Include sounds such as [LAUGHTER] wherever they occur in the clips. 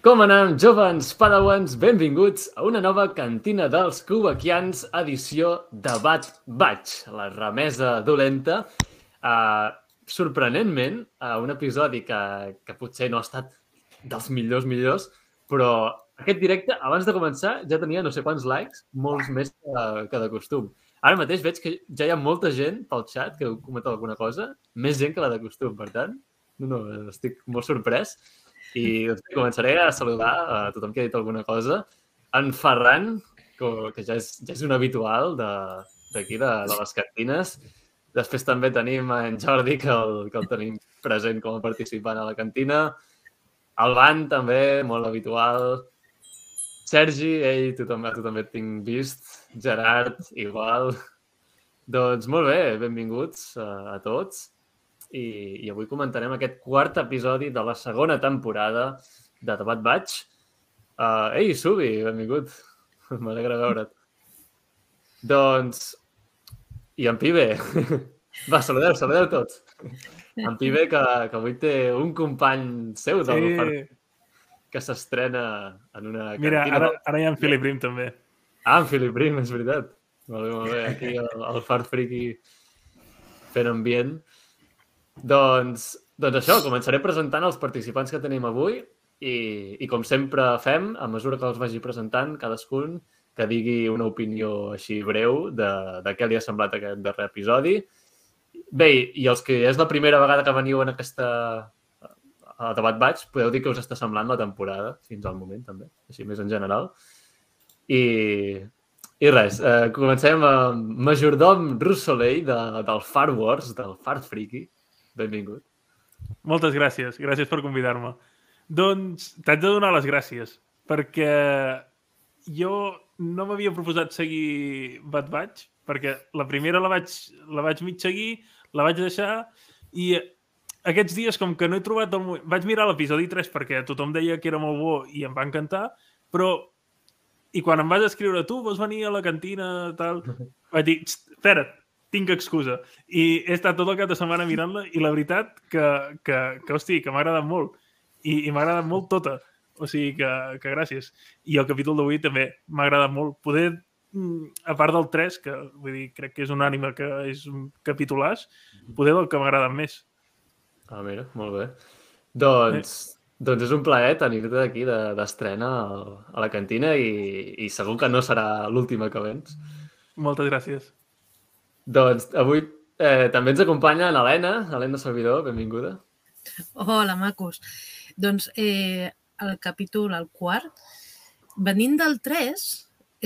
Com anem, jovens padawans? Benvinguts a una nova cantina dels Kubakians, edició de Bat Batch, la remesa dolenta. Uh, sorprenentment, uh, un episodi que, que potser no ha estat dels millors millors, però aquest directe, abans de començar, ja tenia no sé quants likes, molts més que, que de costum. Ara mateix veig que ja hi ha molta gent pel xat que comenta alguna cosa, més gent que la de costum, per tant, no, no, estic molt sorprès. I començaré a saludar a tothom que ha dit alguna cosa. En Ferran, que, que ja, és, ja és un habitual d'aquí, de, de, de les cantines. Després també tenim en Jordi, que el, que el tenim present com a participant a la cantina. El Van, també, molt habitual. Sergi, ell, tu també, tu també et tinc vist. Gerard, igual. Doncs molt bé, benvinguts a, a tots i, i avui comentarem aquest quart episodi de la segona temporada de Tapat Baig. Uh, ei, Subi, benvingut. [LAUGHS] M'alegra veure't. Doncs, i en Pibe. [LAUGHS] Va, saludeu, saludeu tots. En Pibe, que, que avui té un company seu del sí. Fart, que s'estrena en una Mira, ara, ara hi ha en Philip Rim, també. Ah, en Philip Rim, és veritat. Molt bé, molt bé. Aquí el, el Fart Friki fent ambient. Doncs, doncs això, començaré presentant els participants que tenim avui i, i com sempre fem, a mesura que els vagi presentant, cadascun que digui una opinió així breu de, de què li ha semblat aquest darrer episodi. Bé, i els que és la primera vegada que veniu en aquesta a debat baix, podeu dir que us està semblant la temporada, fins al moment també, així més en general. I, i res, eh, comencem amb Majordom Russolei de, del Far Wars, del Far Freaky. Benvingut. Moltes gràcies. Gràcies per convidar-me. Doncs t'haig de donar les gràcies, perquè jo no m'havia proposat seguir Bad Batch, perquè la primera la vaig, la vaig mig seguir, la vaig deixar, i aquests dies, com que no he trobat el moment... Vaig mirar l'episodi 3 perquè tothom deia que era molt bo i em va encantar, però... I quan em vas escriure, tu vols venir a la cantina, tal... [LAUGHS] Vaig dir, espera't, tinc excusa. I he estat tot el cap de setmana mirant-la i la veritat que, que, que hosti, que m'ha agradat molt. I, i m'ha agradat molt tota. O sigui que, que gràcies. I el capítol d'avui també m'ha agradat molt. Poder, mm, a part del 3, que vull dir, crec que és un ànima que és un capitolàs, poder el que m'ha agradat més. Ah, mira, molt bé. Doncs, eh? doncs és un plaer tenir-te aquí d'estrena de, a la cantina i, i segur que no serà l'última que vens. Moltes gràcies. Doncs avui eh, també ens acompanya l'Helena, Helena Servidor, benvinguda. Hola, macos. Doncs eh, el capítol, el quart, venint del 3,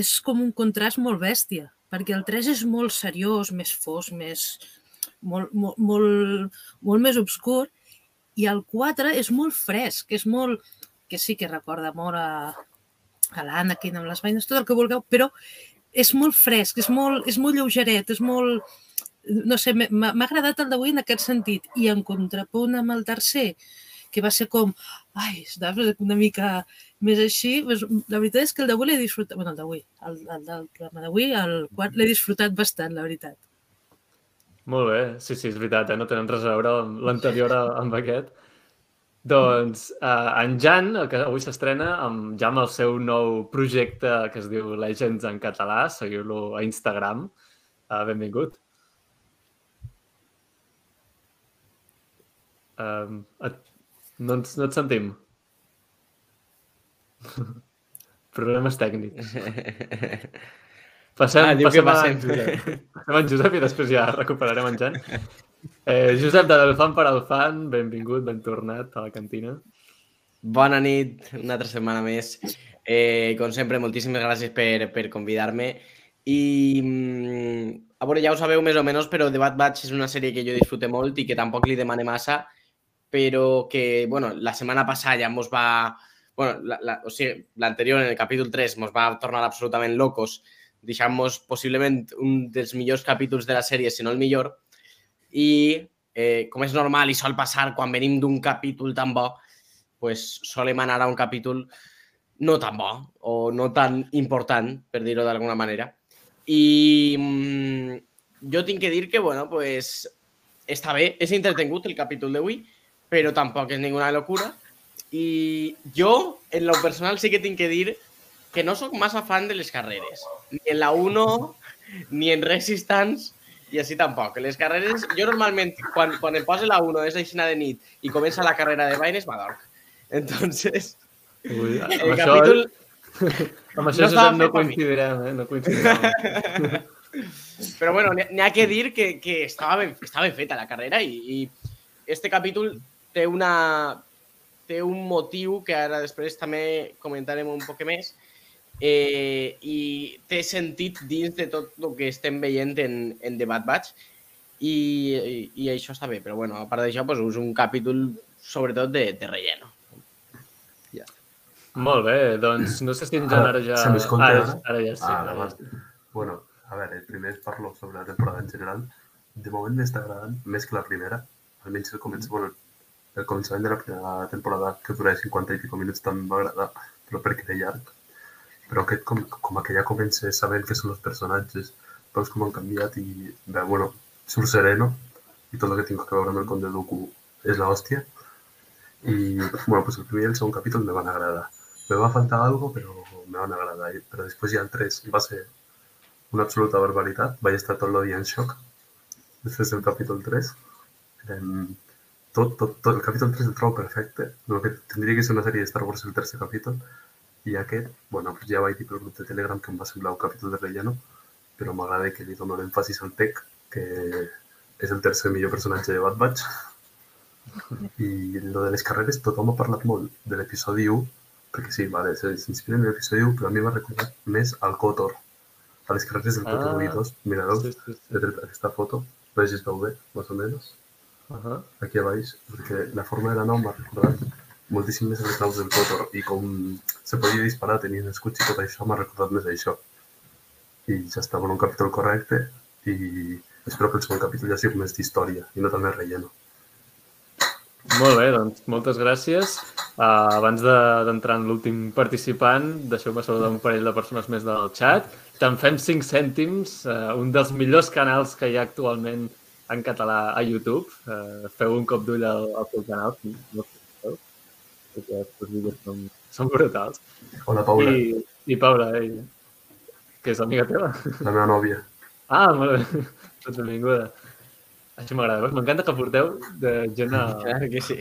és com un contrast molt bèstia, perquè el 3 és molt seriós, més fos, més, molt, molt, molt, molt més obscur, i el 4 és molt fresc, és molt... que sí que recorda molt a, a l'Anakin amb les veines, tot el que vulgueu, però és molt fresc, és molt, és molt lleugeret, és molt... No sé, m'ha agradat el d'avui en aquest sentit. I en contrapunt amb el tercer, que va ser com, ai, estava una mica més així, doncs, la veritat és que el d'avui l'he disfrutat, bueno, el d'avui, el, el del programa d'avui, el quart l'he disfrutat bastant, la veritat. Molt bé, sí, sí, és veritat, eh? no tenen res a veure l'anterior amb aquest. Doncs uh, en Jan, el que avui s'estrena, amb, ja amb el seu nou projecte que es diu Legends en català, seguiu-lo a Instagram. Uh, benvingut. Uh, et, no, ens, no et sentim. [LAUGHS] Problemes tècnics. [LAUGHS] Passem, ah, passem, a, passem en Josep i després ja recuperarem en Jan. [LAUGHS] Eh, Josep, de l'Elfant per al Fan, benvingut, ben tornat a la cantina. Bona nit, una altra setmana més. Eh, com sempre, moltíssimes gràcies per, per convidar-me. I mm, a veure, ja ho sabeu més o menys, però The Bad Batch és una sèrie que jo disfrute molt i que tampoc li demane massa, però que, bueno, la setmana passada ja mos va... Bueno, la, la, o sigui, l'anterior, en el capítol 3, mos va tornar absolutament locos, deixant-nos possiblement un dels millors capítols de la sèrie, si no el millor, i eh, com és normal i sol passar quan venim d'un capítol tan bo, pues, solem anar a un capítol no tan bo o no tan important, per dir-ho d'alguna manera. I mm, jo tinc que dir que, bueno, pues, està bé, és entretengut el capítol d'avui, però tampoc és ninguna locura. I jo, en lo personal, sí que tinc que dir que no sóc massa fan de les carreres. Ni en la 1, ni en Resistance, i així tampoc. Les carreres, jo normalment, quan, quan em posa la 1, és aixina de nit, i comença la carrera de Baines, m'adorc. Entonces, Ui, amb el això, capítol... amb això no no coincidirem, eh? No coincidirem. [LAUGHS] Però bueno, n'hi ha que dir que, que estava, ben, estava ben feta la carrera i, i este capítol té una té un motiu que ara després també comentarem un poc més eh, i té sentit dins de tot el que estem veient en, en The Bad Batch i, i, i això està bé, però bueno, a part d'això pues, és un capítol sobretot de, de relleno. Molt bé, doncs no sé si en Joan ara ja... Se m'escolta ara, ara? ara ja sí. Ah, ara ja. Bueno, a veure, primer parlo sobre la temporada en general. De moment m'està agradant més que la primera. Almenys el començament, bueno, el començament de la primera temporada, que dura 50 i pico minuts, també m'va agradar, però perquè era llarg. Però aquest, com, com que ja comença sabent què són els personatges, veus com han canviat i, bé, bueno, surt sereno i tot el que tinc que veure amb el conte de Dooku és l'hòstia. I, bueno, pues el primer i el segon capítol me van agradar. Me va faltar algo, però me van agradar. Però després ja el 3 va ser una absoluta barbaritat. Vaig estar tot el dia en xoc després del capítol 3. Em, tot, tot, tot, el capítol 3 el trobo perfecte. Que tindria que ser una sèrie de Star Wars el tercer capítol. I aquest, bueno, pues ja vaig dir pel grup de Telegram que em va semblar un capítol de relleno, però m'agrada que li dono l'èmfasis al Tech, que és el tercer millor personatge de Bad Batch. I lo de les carreres, tothom ha parlat molt de l'episodi 1, perquè sí, vale, se- s'inspira en l'episodi 1, però a mi m'ha recordat més al Kotor, a les carreres del Kotor Ah. 1 i 2. Mira, veus? Sí, sí, sí. He tret aquesta foto, veus veu bé, més o menys, Uh -huh. aquí a baix, perquè la forma de la nau m'ha recordat moltíssim més naus del Kotor i com se podia disparar tenint escuts i tot això m'ha recordat més això. I ja està, bueno, un capítol correcte i espero que el segon capítol ja sigui més d'història i no tant de relleno. Molt bé, doncs moltes gràcies. Uh, abans de- d'entrar en l'últim participant, deixeu-me saludar un parell de persones més del chat. Te'n fem 5 cèntims, uh, un dels millors canals que hi ha actualment en català a YouTube. Uh, feu un cop d'ull al, al teu canal, no perquè els vídeos són, són brutals. Hola, Paula, I, i Paula, ella, que és amiga teva. la meva nòvia. Ah, molt bé. Doncs benvinguda. Això m'agrada. M'encanta que porteu de gent a, Clar que sí.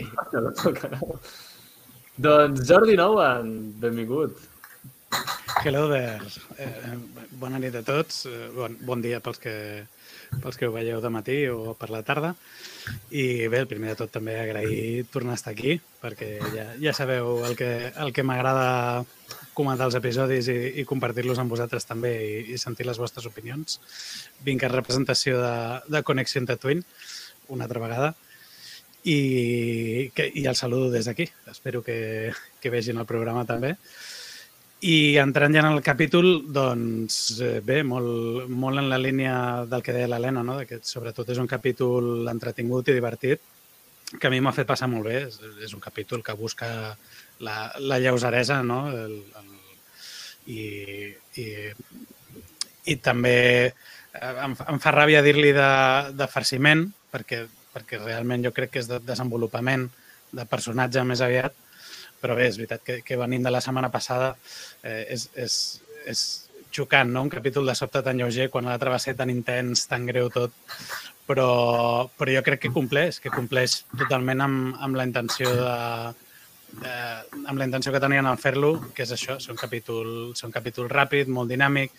[LAUGHS] Doncs Jordi Nouan, benvingut. Hello there. Eh, bona nit a tots. Eh, bon, bon dia pels que, pels que ho veieu de matí o per la tarda. I bé, primer de tot també agrair tornar a estar aquí, perquè ja, ja sabeu el que, el que m'agrada comentar els episodis i, i compartir-los amb vosaltres també i, i sentir les vostres opinions. Vinc en representació de, de Connexion Tatooine, una altra vegada, i, que, i el saludo des d'aquí. Espero que, que vegin el programa també. I entrant ja en el capítol, doncs eh, bé, molt, molt en la línia del que deia l'Helena, no? que sobretot és un capítol entretingut i divertit, que a mi m'ha fet passar molt bé. És, és un capítol que busca la, la lleuseresa, no? El, el, i, i, I també eh, em, em fa ràbia dir-li de, de farciment, perquè, perquè realment jo crec que és de desenvolupament de personatge més aviat, però bé, és veritat que, que venint de la setmana passada eh, és, és, és xocant, no? Un capítol de sobte tan lleuger quan l'altre va ser tan intens, tan greu tot, però, però jo crec que compleix, que compleix totalment amb, amb la intenció de, de, amb la intenció que tenien al fer-lo, que és això, ser un capítol, ser un capítol ràpid, molt dinàmic,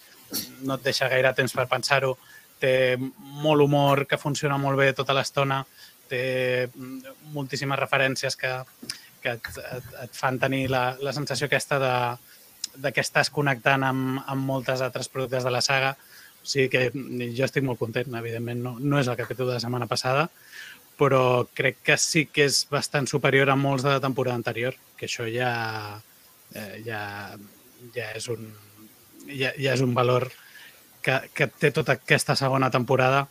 no et deixa gaire temps per pensar-ho, té molt humor que funciona molt bé tota l'estona, té moltíssimes referències que, que et, et, et fan tenir la, la sensació aquesta de, de que estàs connectant amb, amb moltes altres productes de la saga. O sigui que jo estic molt content, evidentment no, no és el capítol de la setmana passada, però crec que sí que és bastant superior a molts de la temporada anterior, que això ja, eh, ja, ja, és, un, ja, ja és un valor que, que té tota aquesta segona temporada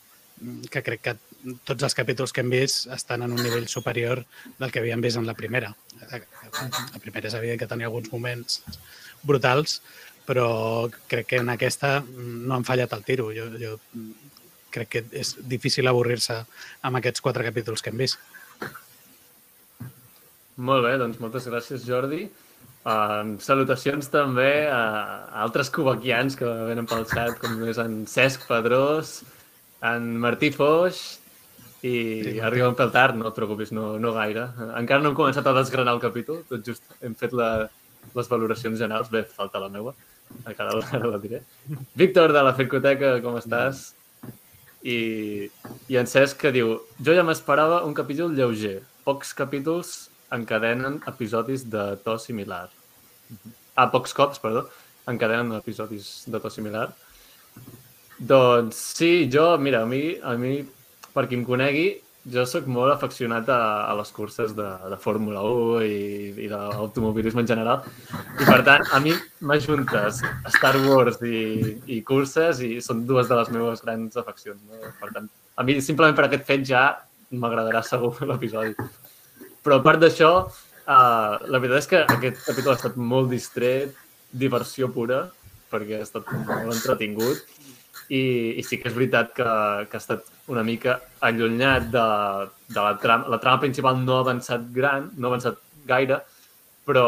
que crec que tots els capítols que hem vist estan en un nivell superior del que havíem vist en la primera. La primera és evident que tenia alguns moments brutals, però crec que en aquesta no han fallat el tiro. Jo, jo crec que és difícil avorrir-se amb aquests quatre capítols que hem vist. Molt bé, doncs moltes gràcies, Jordi. Uh, salutacions també a altres cubaquians que venen pel xat, com és en Cesc Pedrós, en Martí Foix i Martí. arriben pel tard, no et preocupis, no, no gaire. Encara no hem començat a desgranar el capítol, tot just hem fet la, les valoracions generals. Bé, falta la meva, encara ara la diré. Víctor, de la Fircoteca, com estàs? I, I en Cesc que diu Jo ja m'esperava un capítol lleuger. Pocs capítols encadenen episodis de to similar. Ah, pocs cops, perdó, encadenen episodis de to similar. Doncs sí, jo, mira, a mi, a mi per qui em conegui, jo sóc molt afeccionat a, a les curses de, de Fórmula 1 i, i de l'automobilisme en general. I per tant, a mi m'ajuntes Star Wars i, i curses i són dues de les meves grans afeccions. No? Per tant, a mi simplement per aquest fet ja m'agradarà segur [LAUGHS] l'episodi. Però a part d'això, uh, la veritat és que aquest capítol ha estat molt distret, diversió pura, perquè ha estat molt entretingut i, i sí que és veritat que, que ha estat una mica allunyat de, de la trama. La trama principal no ha avançat gran, no ha avançat gaire, però,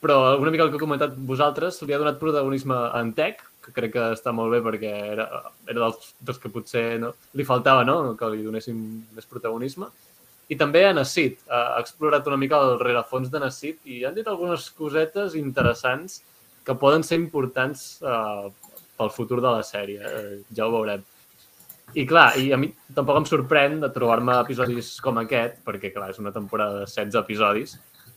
però una mica el que heu comentat vosaltres, li ha donat protagonisme a en Tech, que crec que està molt bé perquè era, era dels, dels que potser no, li faltava no? que li donéssim més protagonisme. I també a Nassit. Ha explorat una mica el rerefons de Nassit i han dit algunes cosetes interessants que poden ser importants uh, pel futur de la sèrie. Uh, ja ho veurem. I clar, i a mi tampoc em sorprèn de trobar-me episodis com aquest, perquè clar, és una temporada de 16 episodis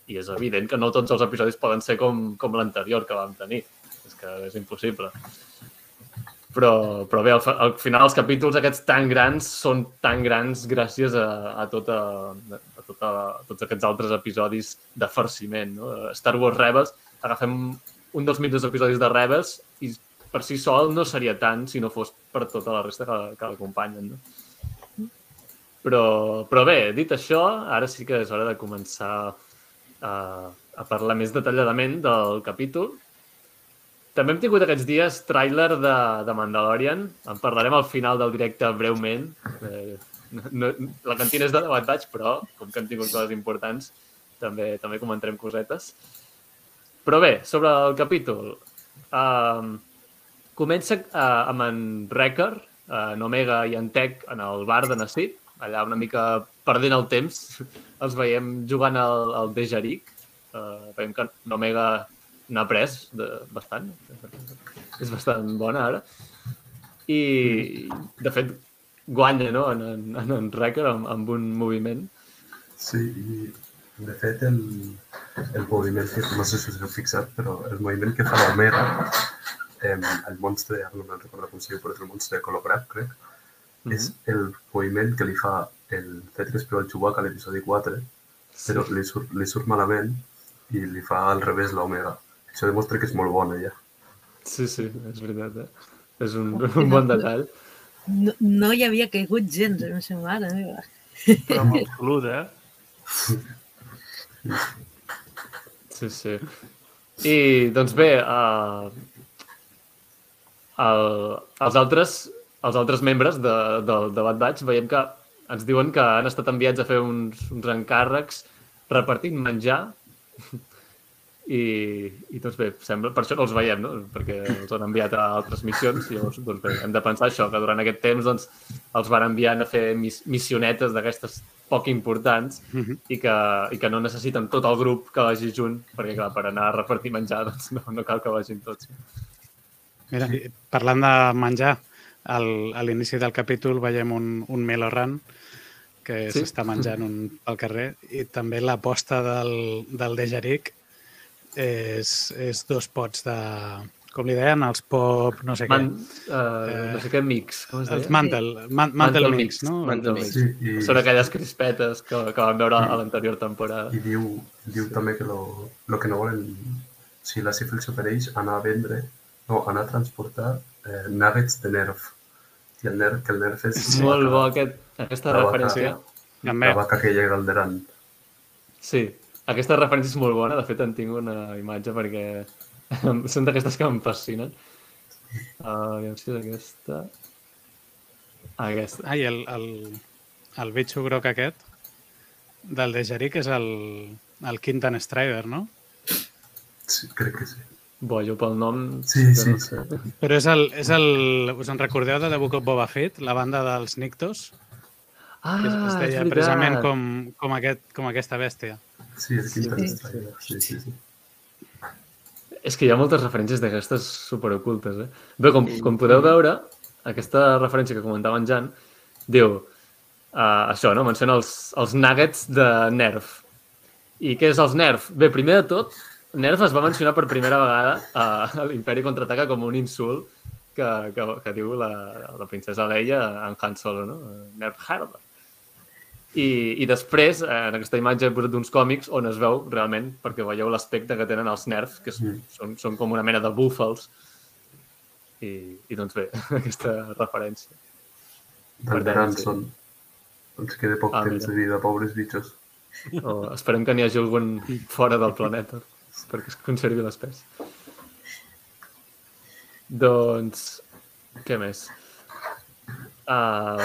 i és evident que no tots els episodis poden ser com, com l'anterior que vam tenir. És que és impossible. Però, però bé, al, al final els capítols aquests tan grans són tan grans gràcies a, a, tota, a, tota, a tots aquests altres episodis de farciment. No? Star Wars Rebels, agafem un dels millors episodis de Rebels i per si sol no seria tant si no fos per tota la resta que, que l'acompanyen. No? Però, però bé, dit això, ara sí que és hora de començar a, a parlar més detalladament del capítol. També hem tingut aquests dies tràiler de, de Mandalorian. En parlarem al final del directe breument. Eh, no, la cantina és de debat baix, però com que hem tingut coses importants, també també comentarem cosetes. Però bé, sobre el capítol. Um, comença uh, amb en Wrecker, uh, en Omega i en Tech en el bar de Nassit, allà una mica perdent el temps. [LAUGHS] Els veiem jugant al, al Dejaric. Uh, veiem que en Omega n'ha pres de, bastant. És bastant bona ara. I, de fet, guanya no? en, en, en, en Wrecker amb, amb un moviment. Sí, i de fet el, el moviment que, no sé si us heu fixat, però el moviment que fa l'Omega, eh, el monstre, ara no me'n recordo com es diu, però és el monstre de color groc, crec, mm -hmm. és el moviment que li fa el C3PO al Chewbacca a l'episodi 4, però li surt, li surt malament i li fa al revés l'Omega. Això demostra que és molt bona, ja. Sí, sí, és veritat. Eh? És un, un bon detall. No, no hi havia caigut gens, eh, la mare meva. Però amb absolut, eh? Sí, sí. I, doncs bé, uh, el, els, altres, els altres membres de, del de Bad Batch veiem que ens diuen que han estat enviats a fer uns, uns encàrrecs repartint menjar [LAUGHS] i, i doncs bé, sembla, per això no els veiem, no? perquè els han enviat a altres missions i llavors doncs bé, hem de pensar això, que durant aquest temps doncs, els van enviant a fer mis missionetes d'aquestes poc importants Mm -hmm. i que, i que no necessiten tot el grup que vagi junt, perquè clar, per anar a repartir menjar doncs no, no cal que vagin tots. Mira, parlant de menjar, al, a l'inici del capítol veiem un, un Meloran que Sí. s'està menjant un, al carrer i també l'aposta del, del Dejaric és, és dos pots de... Com li deien? Els pop... no sé Man, què. uh, no sé què mix, com es Els deia? Mantel, man, Mantel Mix, no? Mantel Mix. Sí, i, Són aquelles crispetes que, que vam veure a l'anterior temporada. i diu, diu també que lo, lo que no volen, si la Sifil s'ofereix, anar a vendre, no, anar a transportar eh, nuggets de nerf. I el nerf, que el nerf és... És molt bo aquest, aquesta La vaca. referència. També, La vaca que llega al Deran. Sí, aquesta referència és molt bona. De fet, en tinc una imatge perquè [LAUGHS] són d'aquestes que em fascinen. Uh, aviam si és aquesta. Aquesta. ai, el, el, el bitxo groc aquest del Dejaric és el, el Quintan Strider, no? Sí, crec que sí. Bo, jo pel nom... Sí, sí. No sé. Però és el, és el... Us en recordeu de The Book of Boba Fett, la banda dels Nictos? Ah, Que es, es és deia veritat. precisament com, com, aquest, com aquesta bèstia. Sí, Quintan Sí. Strider. Sí, sí, sí. És que hi ha moltes referències d'aquestes superocultes, eh? Bé, com, com podeu veure, aquesta referència que comentava en Jan diu uh, això, no? Menciona els, els nuggets de Nerf. I què és els Nerf? Bé, primer de tot, Nerf es va mencionar per primera vegada a, a l'Imperi Contraataca com un insult que, que, que diu la, la princesa Leia en Han Solo, no? Nerf Harda. I, I després, eh, en aquesta imatge he posat uns còmics on es veu realment, perquè veieu l'aspecte que tenen els nerfs, que són, Mm. són, són com una mena de búfals. I, i doncs bé, [LAUGHS] aquesta referència. Per Tan tant, sí. són. Ens queda poc Ah, temps mira. de vida, pobres bitxos. O esperem que n'hi hagi algun fora del planeta perquè es conservi l'espècie. Doncs, què més? Uh,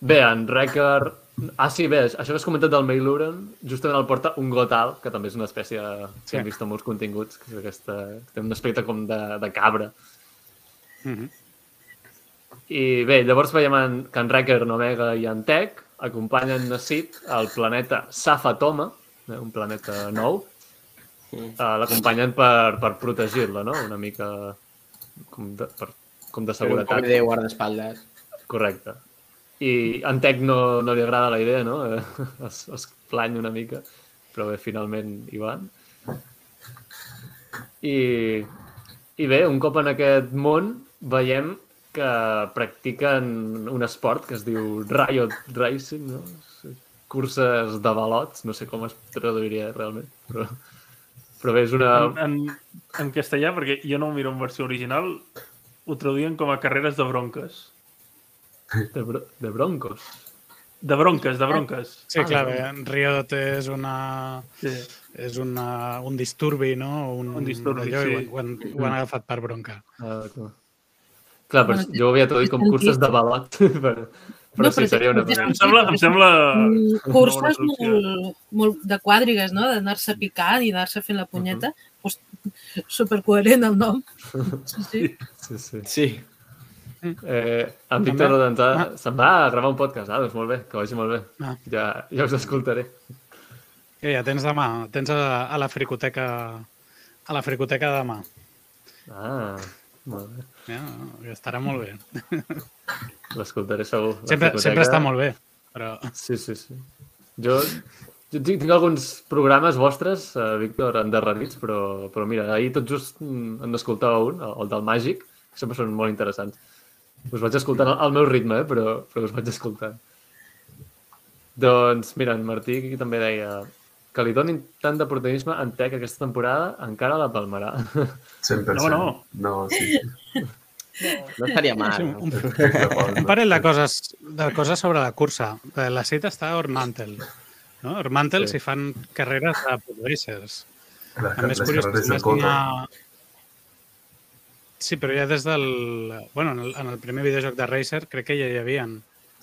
bé, en Wrecker... Ah, sí, bé, això que has comentat del Mailuren, justament el porta un gotal, que també és una espècie que Sí. hem vist en molts continguts, que és aquesta, que té un aspecte com de, de cabra. Mm -hmm. I bé, llavors veiem en, que en Wrecker, en Omega i en Tech acompanyen a Sid al planeta Safatoma, eh, un planeta nou. Uh, L'acompanyen per, per protegir-la, no? Una mica com de, per, com de seguretat. poc de guardaespatlles. Correcte. I en Tech no, no li agrada la idea, no? Eh, Es, es plany una mica, però bé, finalment hi van. I, I bé, un cop en aquest món veiem que practiquen un esport que es diu Riot Racing, no? Curses de balots, no sé com es traduiria realment, però, però bé, és una... En, en, en castellà, perquè jo no ho miro en versió original, ho traduïen com a carreres de bronques. De, bro de broncos. De bronques, de bronques. Sí, Ah, clar, bé, Riot és una... Sí. És una, un disturbi, no? Un, Un disturbi, d'allò, i sí. Ho, han, ho han agafat per bronca. Ah, clar. Clar, però Bueno, jo ho havia traduït com curses de balot, [LAUGHS] però, però No, sí, però seria una Em cosa. sembla, em sembla Mm, curses molt, molt de quadrigues, no? D'anar-se picant i anar-se fent la punyeta. pues, supercoherent el nom. Sí, sí. Sí, sí. Sí. Eh, en Víctor? Rodentà Ah. se'n va a gravar un podcast. Ah, doncs molt bé, que vagi molt bé. Ah. Ja, ja us escoltaré. Que ja tens demà, tens a, a la fricoteca a la fricoteca de demà. Ah, molt bé. Ja, estarà molt bé. L'escoltaré segur. Sempre, sempre està molt bé, però... Sí, sí, sí. Jo, jo tinc, tinc alguns programes vostres, eh, Víctor, endarrerits, però, però mira, ahir tot just mm, en escoltava un, el, el del Màgic, que sempre són molt interessants. Us vaig escoltant al, al meu ritme, eh, però, però us vaig escoltant. Doncs, mira, en Martí aquí també deia que li donin tant de protagonisme en Tech aquesta temporada, encara la palmarà. 100%. No, no. No, sí, sí. No estaria mal. Sí, no? un, un parell de coses, de coses sobre la cursa. Eh, La cita està a Ormantel. No? Ormantel Sí. s'hi fan carreres de podracers. La, També és les curiós, és una... Sí, però ja des del... Bueno, en el, en el primer videojoc de Racer crec que ja hi havia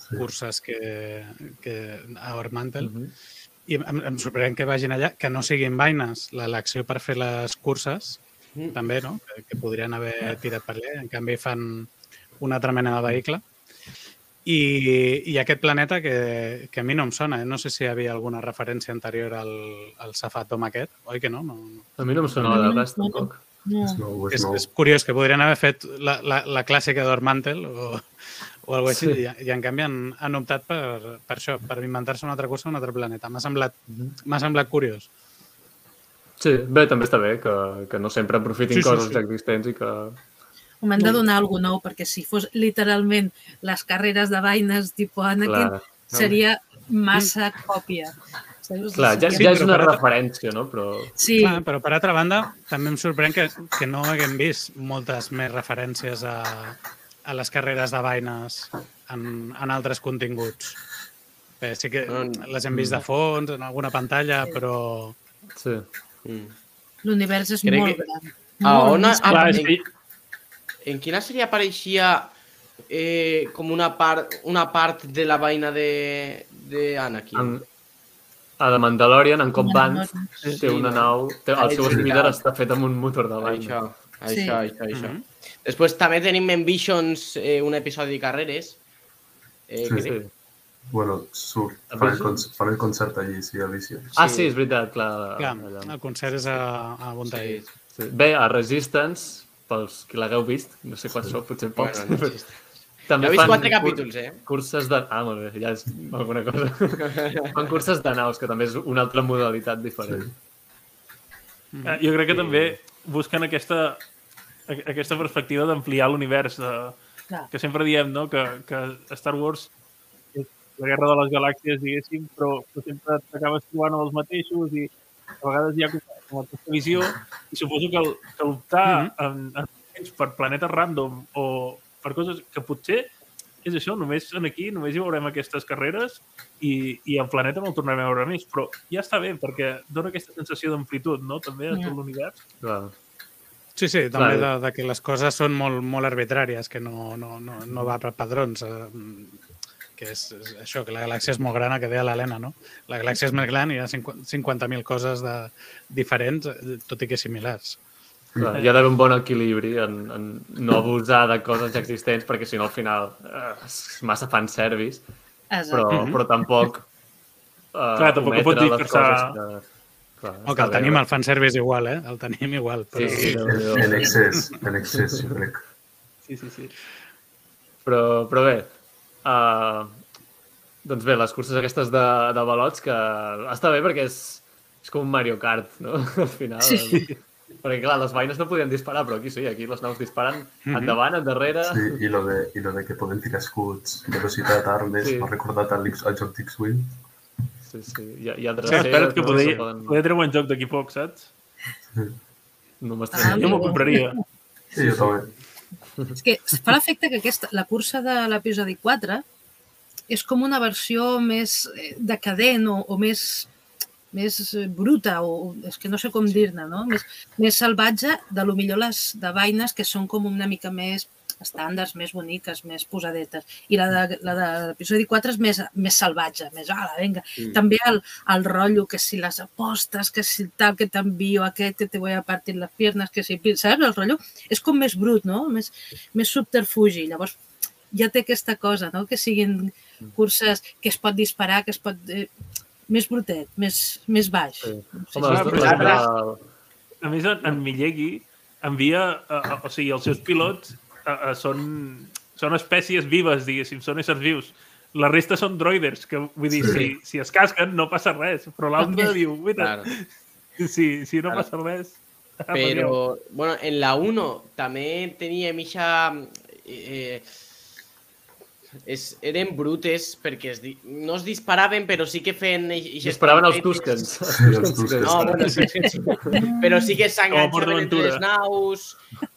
Sí. curses que, que a Ormantel Mhm. I em, em sorprèn que vagin allà, que no siguin vaines l'elecció per fer les curses, Mm. també, no? Que, que podrien haver tirat per allà, en canvi fan una altra mena de vehicle. I, i aquest planeta que, que a mi no em sona, eh? no sé si hi havia alguna referència anterior al, al Safatom aquest, oi que no? no, no. A mi no em de res, No, no. tampoc. No. És nou, és és curiós que podrien haver fet la, la, la clàssica d'Ormantel o, o alguna així, Sí. i, i en canvi han, han optat per, per això, per inventar-se una altra cursa a un altre planeta. M'ha semblat, m'ha semblat curiós. Sí, bé, també està bé que, que no sempre aprofitin Sí, sí, coses sí. ja existents i que... Home, han de donar alguna nou, perquè si fos literalment les carreres de vaines tipus Anakin, Clar, seria massa còpia. Saps? clar ja, ja és una referència, no? Però... Sí, Clar, però per altra banda, també em sorprèn que, que no haguem vist moltes més referències a, a les carreres de vaines en, en altres continguts. Bé, sí que Mm. les hem vist de fons, en alguna pantalla, però... Sí. Mm. l'univers és Crec molt que- gran. A Molt on, Clar, en, és que en quina sèrie apareixia eh, com una part, una part de la vaina de, de Anakin? En, a The Mandalorian, en Cobb Band, Mandalorian. té una nau... Té, el seu speeder està fet amb un motor de bany. Això, això, Sí. això, això. Mhm. Després també tenim en Visions eh, un episodi de carreres. Eh, Sí, crec. Sí. Bueno, surt. Fan el, Visions? con fan el concert allí, sí, a Visions. Ah, sí, és veritat, clar. Clar, allà. el concert és a, a Bontaí. Sí. Sí. Bé, a Resistance, pels qui l'hagueu vist, no sé quants sou, potser pocs. Bueno, no [LAUGHS] també Jo he vist fan quatre capítols, eh? Curses de... Ah, molt bé, ja és alguna cosa. [LAUGHS] fan curses de naus, que també és una altra modalitat diferent. Sí. Eh, Jo crec que també busquen aquesta, aquesta perspectiva d'ampliar l'univers, de, Clar. que sempre diem no? que, que Star Wars és la guerra de les galàxies, diguéssim, però, però sempre t'acabes trobant els mateixos i a vegades hi ha com, aquesta visió i suposo que, el, que optar en, en, en, per planetes random o per coses que potser és això, només en aquí, només hi veurem aquestes carreres i, i el planeta no el tornarem a veure més, però ja està bé perquè dona aquesta sensació d'amplitud, no?, també a tot l'univers. Clar. Sí, sí, també de, de que les coses són molt, molt arbitràries, que no, no, no, no va per padrons. Eh, que és, és això, que la galàxia és molt gran, el que deia l'Helena, no? La galàxia és més gran i hi ha 50 50.000 coses de, diferents, tot i que similars. Clar, hi ha d'haver un bon equilibri en, en no abusar de coses ja existents, perquè si no al final eh, és massa fanservice, però, però tampoc... Eh, Clar, tampoc ho pots les disfressar. coses Que, clar, O que està el bé, tenim, bé. el fanservice igual, eh? El tenim igual. Però... Sí, sí. En excés, en excés, jo crec. Sí, sí, sí. Però, però bé, uh, doncs bé, les curses aquestes de, de balots, que està bé perquè és, és com un Mario Kart, no? [LAUGHS] Al final. Sí. Perquè, clar, les vaines no podien disparar, però aquí sí, aquí les naus disparen Mhm. endavant, endarrere... Sí, i lo de, i lo de que poden tirar escuts, velocitat, armes, Sí. m'ha recordat al, al joc d'X-Wing. Sí, sí. Hi ha, hi ha Sí, dreceres, espera't que no? poder, Se poden- poder treure un joc d'aquí poc, saps? No Ah, m'estranyaria. Jo m'ho compraria. Sí, jo també. És que fa l'efecte que aquesta, la cursa de l'episodi 4 és com una versió més eh, decadent o, o més, més eh, bruta, o o és que no sé com dir-ne, no? Més, més salvatge de lo millor les de vaines que són com una mica més estàndards, més boniques, més posadetes. I la de la de l'episodi 4 és més, més salvatge, més, ala, vinga. Mm. També el, el rotllo, que si les apostes, que si tal, que t'envio aquest, que te voy a partir les piernas, que si... Saps? El rotllo és com més brut, no? Més, més subterfugi. Llavors, ja té aquesta cosa, no? Que siguin curses que es pot disparar, que es pot... Eh, més brutet, més, més baix. Sí. No sé Home, clar, les, A més, en, en Millegui envia... A, a, o sigui, els seus pilots a, són, són espècies vives, diguéssim, són éssers vius. La resta són droiders, que vull dir, si, si es casquen no passa res, però l'altre diu, mira, Claro. si, si no Claro. passa res... [LAUGHS] Però, bueno, en la 1 també teníem ixa... Eh, es, eren brutes perquè es, di- no es disparaven, però sí que feien... disparaven els. Els Sí, els. No, bueno, sí, [LAUGHS] però sí que s'enganxaven entre les naus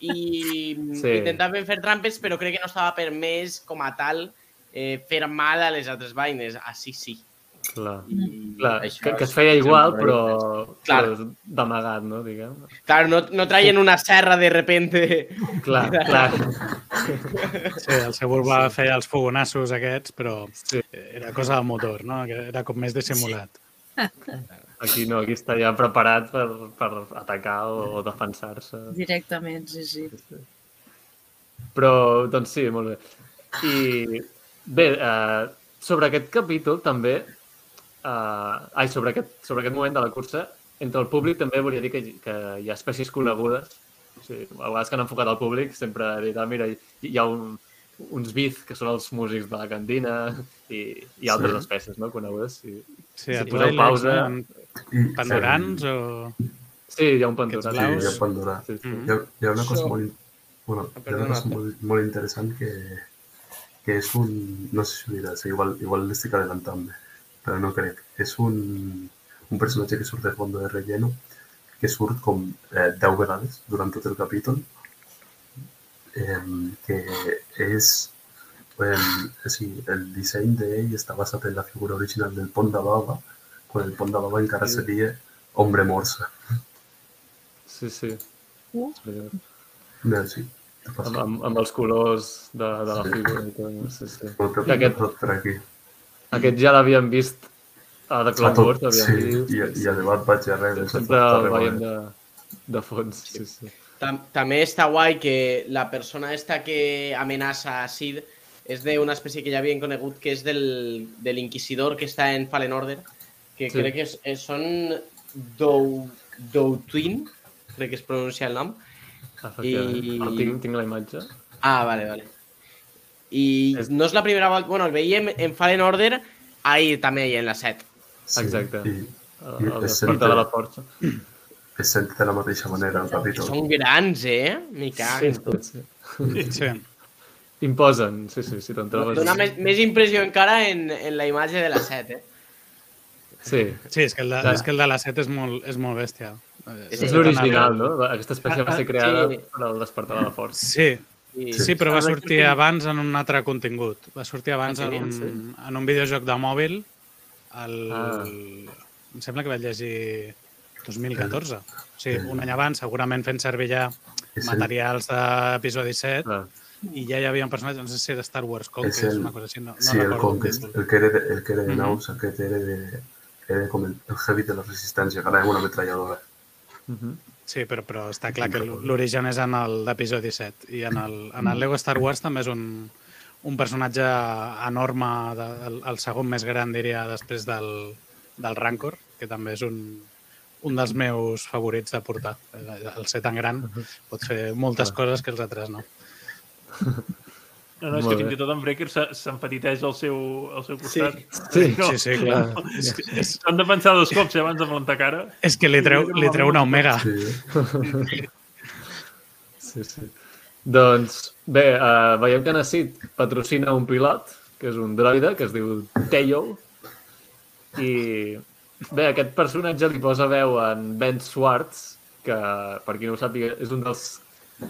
i Sí. sí. intentaven fer trampes, però crec que no estava permès com a tal eh, fer mal a les altres vaines. Així sí. Clar. I Clar, això que, que es feia igual, però, Clar. però d'amagat, no? Diguem. Clar, no, no traien una serra de repente. Clar, [LAUGHS] clar. Sí, el Segur va fer els fogonassos aquests, però Sí. era cosa del motor, no? Que era com més dissimulat. Aquí no, aquí està ja preparat per, per atacar o, o defensar-se. Directament, sí, sí. Però, doncs sí, molt bé. I bé, eh, sobre aquest capítol també, eh, ai, sobre aquest, sobre aquest moment de la cursa, entre el públic també volia dir que, que hi ha espècies conegudes. O sigui, a vegades que han enfocat al públic sempre he dit, ah, mira, hi, hi ha un, uns Biz, que són els músics de la cantina, i, i altres Sí. espècies no, conegudes. Sí, a Si poseu pausa. Pandorans o... sí, hi ha un pantorat. Sí, ja em Pandora. Sí, sí. Mhm. Hi ha, hi ha una cosa Això- molt, bueno, hi ha una cosa molt, molt interessant que, que és un, no sé si ho diràs, igual, igual l'estic adelantant, no crec. És un, un personatge que surt de fondo de relleno, que surt com eh, 10 vegades durant tot el capítol, eh, que és eh, sí, el disseny d'ell està basat en la figura original del pont de baba, quan el pont de baba encara seria Hombre Morsa. Sí, sí. No, sí, Amb, amb, amb els colors de, de la Sí. figura. Sí, sí. I aquest- aquí. Aquest ja l'havíem vist A The A Clone Wars, sí, havíem vist. i, i a debat vaig a res. Sempre el veiem de, de fons. Sí, sí. Tam també està guai que la persona esta que amenaça a Sid és d'una espècie que ja havien conegut que és del, de l'inquisidor que està en Fallen Order, que Sí. crec que és, és, són Dou, Doutwin, crec que es pronuncia el nom. I- El tinc, tinc la imatge. Ah, vale, vale. I És- no és la primera volta... Bueno, el veiem en Fallen Order ahir també, i en la 7. Exacte. I, El, I el despertar de la força. es sent de la mateixa manera el capítol. Són grans, eh? Me cago. Sí, pot ser. Sí. Imposen, sí, sí, si te'n trobes. Dóna més, més impressió encara en, en la imatge de la 7, eh? Sí, Sí, és que el de, Clar. és que el de la 7 és molt, és molt bèstia. És és l'original, no? Aquesta Ah, espècie va ser creada Sí. per al despertar de la força. Sí, I... sí, però va sortir abans en un altre contingut. Va sortir abans Ah, en sí? un, en un videojoc de mòbil. El... Ah. Em sembla que vaig llegir 2014. O sigui, un any abans, segurament fent servir ja materials d'episodi 7 Clar. i ja hi havia un personatge, no sé si era Star Wars Conquest, És el- una cosa així, no, no Sí, el Conquest, el que era de, el que era de Mhm. naus, aquest era de, era com el, el heavy de la resistència, que és una metralladora. Mhm. Sí, però, però està clar que l'origen és en el d'episodi 7 i en el, en el Lego Star Wars també és un, un personatge enorme, de, el, el segon més gran, diria, després del, del Rancor, que també és un, un dels meus favorits de portar. El ser tan gran pot fer moltes coses que els altres no. [LAUGHS] No, no, és Molt que fins i tot en Breaker se- s'empetiteix al seu, al seu costat. Sí, No, Sí, sí, clar. [LAUGHS] És, que- és, S'han de pensar dos cops eh, abans de plantar cara. és que li treu, li treu una omega. Sí, Sí, sí. Doncs bé, uh, veiem que Nassit patrocina un pilot, que és un droide, que es diu Teyo, i bé, aquest personatge li posa veu en Ben Schwartz, que, per qui no ho sàpiga, és un dels,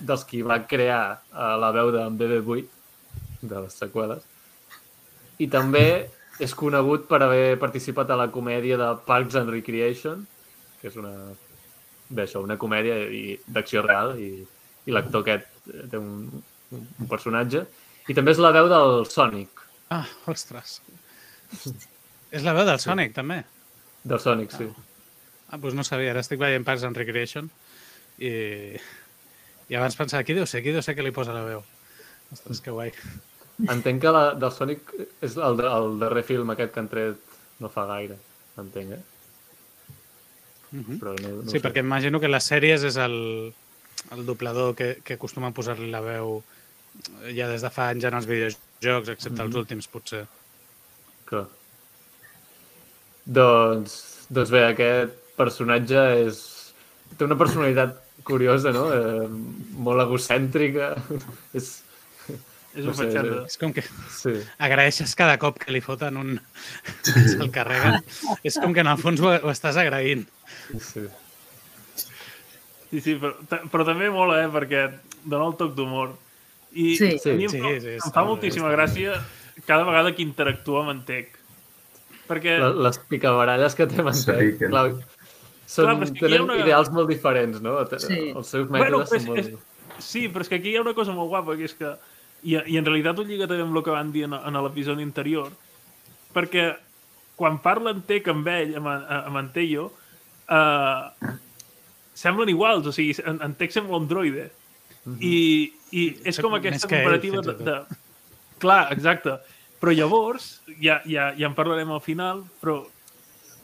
dels qui va crear uh, la veu d'en BB-8, de les seqüeles, i també és conegut per haver participat a la comèdia de Parks and Recreation, que és una, bé, això, una comèdia d'acció real i, i l'actor aquest eh, té un, un personatge. I també és la veu del Sonic, Ah, ostres. És la veu del Sonic, també. del Sonic, sí. Ah, doncs no sabia, ara estic veient Parks and Recreation i, i abans pensava, qui deu ser, qui deu ser que li posa la veu? Ostres, que guai. Entenc que la del Sonic és el, el darrer film aquest que han tret no fa gaire, entenc, eh? Uh -huh. Però no, no Sí, perquè imagino que les sèries és el, el doblador que, que acostuma a posar-li la veu ja des de fa anys en els videojocs, excepte els últims, potser. Clar. Doncs, doncs bé, aquest personatge és... té una personalitat curiosa, no? Eh, molt egocèntrica. [LAUGHS] és... És No un. És com que Sí, agraeixes cada cop que li foten un... se'l carreguen. És com que en el fons ho, ho estàs agraint. sí. Sí, sí, però, però també mola, eh, perquè dona el toc d'humor. I Sí. a mi em, Sí, sí, em està fa molt bé, moltíssima està gràcia cada vegada que interactua amb en Tec. Perquè, Les picabaralles que té Mantec, clar, són, Clar, és que aquí hi ha tenen una- ideals molt diferents, no? Sí. Els seus bueno, mètodes és, són és, molt... sí, però és que aquí hi ha una cosa molt guapa, que és que... I, i en realitat ho lliga també amb el que van dir en, en l'episodi anterior, perquè quan parla en Tec amb ell, amb, amb en Teio, eh, semblen iguals, o sigui, en, en Tec sembla un droide. I, I és com aquesta que ell, comparativa fins de, de... Clar, exacte. Però llavors, ja, ja, ja en parlarem al final, però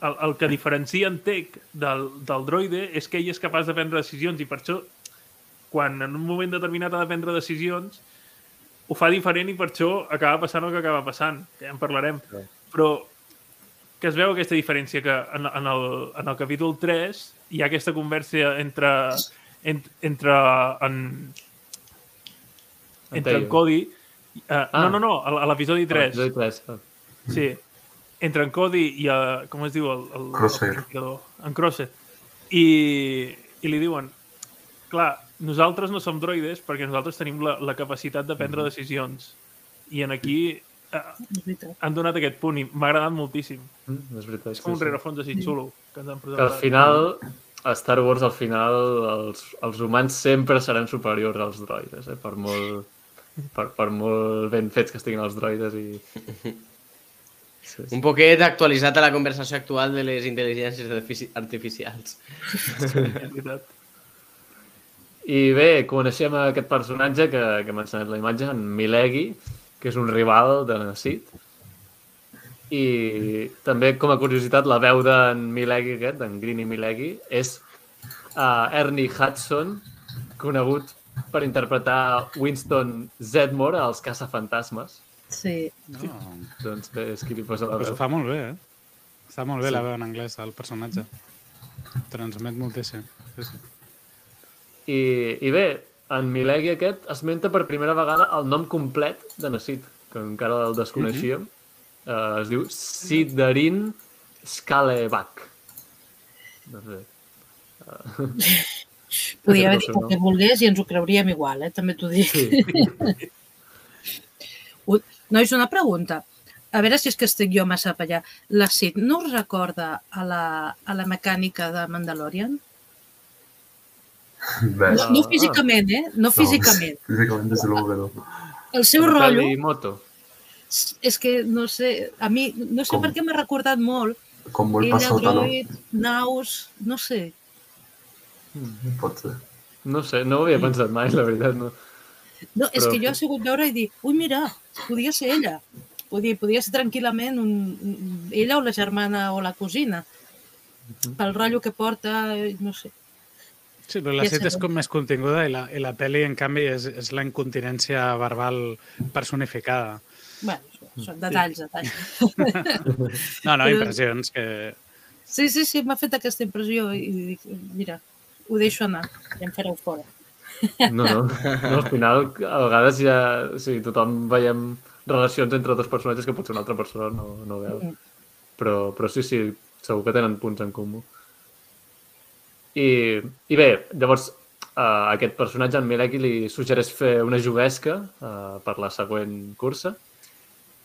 el, el que diferencia en Tech del, del droide és que ell és capaç de prendre decisions i per això, quan en un moment determinat ha de prendre decisions, ho fa diferent i per això acaba passant el que acaba passant, que ja en parlarem. Clar. Però que es veu aquesta diferència, que en, en, el, en el capítol 3 hi ha aquesta conversa entre, en, entre en, En entre en. Cody... Uh, Ah. No, no, no, a, a l'episodi 3. Episodi 3. ah. Sí. Entre en Cody i, uh, com es diu? El, el, Crosshair. el planificador. en Crosshair. I, I li diuen, clar, nosaltres no som droides perquè nosaltres tenim la, la capacitat de prendre decisions. I en aquí veritat. han donat aquest punt i m'ha agradat moltíssim. Mm, és veritat. És com un sí, sí. rerefons així xulo que ens han Que al final, a Star Wars, al final, els, els humans sempre seran superiors als droides, eh? per, molt, per, per molt ben fets que estiguin els droides. I... Sí, sí. Un poquet actualitzat a la conversació actual de les intel·ligències artifici- artificials. És veritat. I bé, coneixem aquest personatge que, que m'ha ensenyat la imatge, en Milegi, que és un rival de Nassit. I també, com a curiositat, la veu d'en Milegi aquest, d'en Greeny Milegi, és uh, Ernie Hudson, conegut per interpretar Winston Zedmore als Caçafantasmes. Sí. No, Doncs bé, és qui li posa la pues veu. fa molt bé, eh? Està molt bé Sí. la veu en anglès, el personatge. Transmet moltíssim. Sí, sí. I, I bé, en Milegi aquest esmenta per primera vegada el nom complet de Nassit, que encara el desconeixíem. uh, es diu Sidarin Skalebak. No sé. Haver Aquest és el dit el que volgués i ens ho creuríem igual, eh? també t'ho dic. Sí. [LAUGHS] Nois, una pregunta. A veure si és que estic jo massa per allà. La Cid no us recorda a la, a la mecànica de Mandalorian? [LAUGHS] Ves. No, no Ah. físicament, eh? No físicament. No, físicament, des de que no. El seu rotllo Moto. és que, no sé, a mi, no sé Com? per què m'ha recordat molt. Com molt Ella, passota, no? droid, naus, no sé. Pot ser. No sé, no ho havia pensat mai, la veritat. No. No, és Però- que jo he sigut veure i dir, ui, mira, podia ser ella. Podia, podia ser tranquil·lament un, ella o la germana o la cosina. Pel rotllo que porta, no sé. Sí, però la set és com més continguda i la, i la pel·li, en canvi, és, és la incontinència verbal personificada. Bueno, són detalls, detalls. No, no, impressions que... Sí, sí, sí, m'ha fet aquesta impressió i dic, mira, ho deixo anar i em fareu fora. No, no. no al final, a vegades ja... O sigui, tothom veiem relacions entre dos personatges que potser una altra persona no, no veu. Mm. Però, però sí, sí, segur que tenen punts en comú. I, i bé, llavors, uh, aquest personatge, en Mileki, li suggereix fer una juguesca uh, per la següent cursa.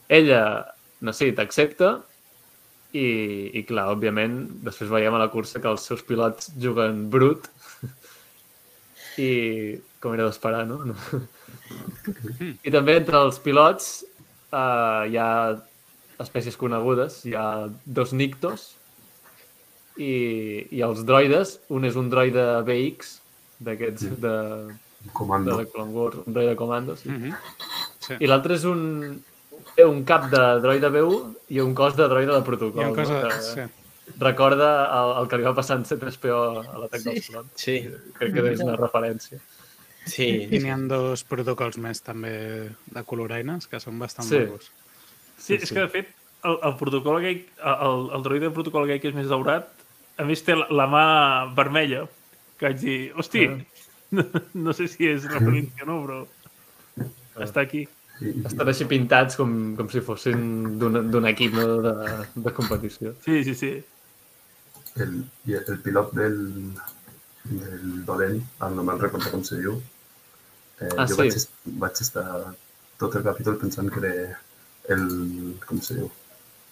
Ella, Nassit, accepta i, i clar, òbviament, després veiem a la cursa que els seus pilots juguen brut i com era d'esperar, no? no? [LAUGHS] I també entre els pilots uh, hi ha espècies conegudes, hi ha dos nictos i, i els droides, un és un droide BX d'aquests de, de Comando. la Clone Wars, un droide comando, sí. Mm -hmm. sí. I l'altre és un, té un cap de droide B1 i un cos de droide de protocol. Ha una cosa... no? Que Sí. Recorda el, el que li va passar en C3PO a l'atac Sí. dels clones. Sí, Crec que és una referència. sí. I n'hi ha dos protocols més també de coloraines que són bastant Sí. macos. Sí, és que de fet, el, el protocol aquell, el, el droide de protocol aquell que és més daurat, a més té la, mà vermella, que vaig dir, hosti, Ah. no, no sé si és referència o no, però està aquí. Estan així pintats com, com si fossin d'un d'un equip no? de, de competició. Sí, sí, sí. el, i el pilot del, del dolent, el no me'n recordo com se diu, eh, Ah, jo sí. vaig, vaig estar tot el capítol pensant que era el... com se diu?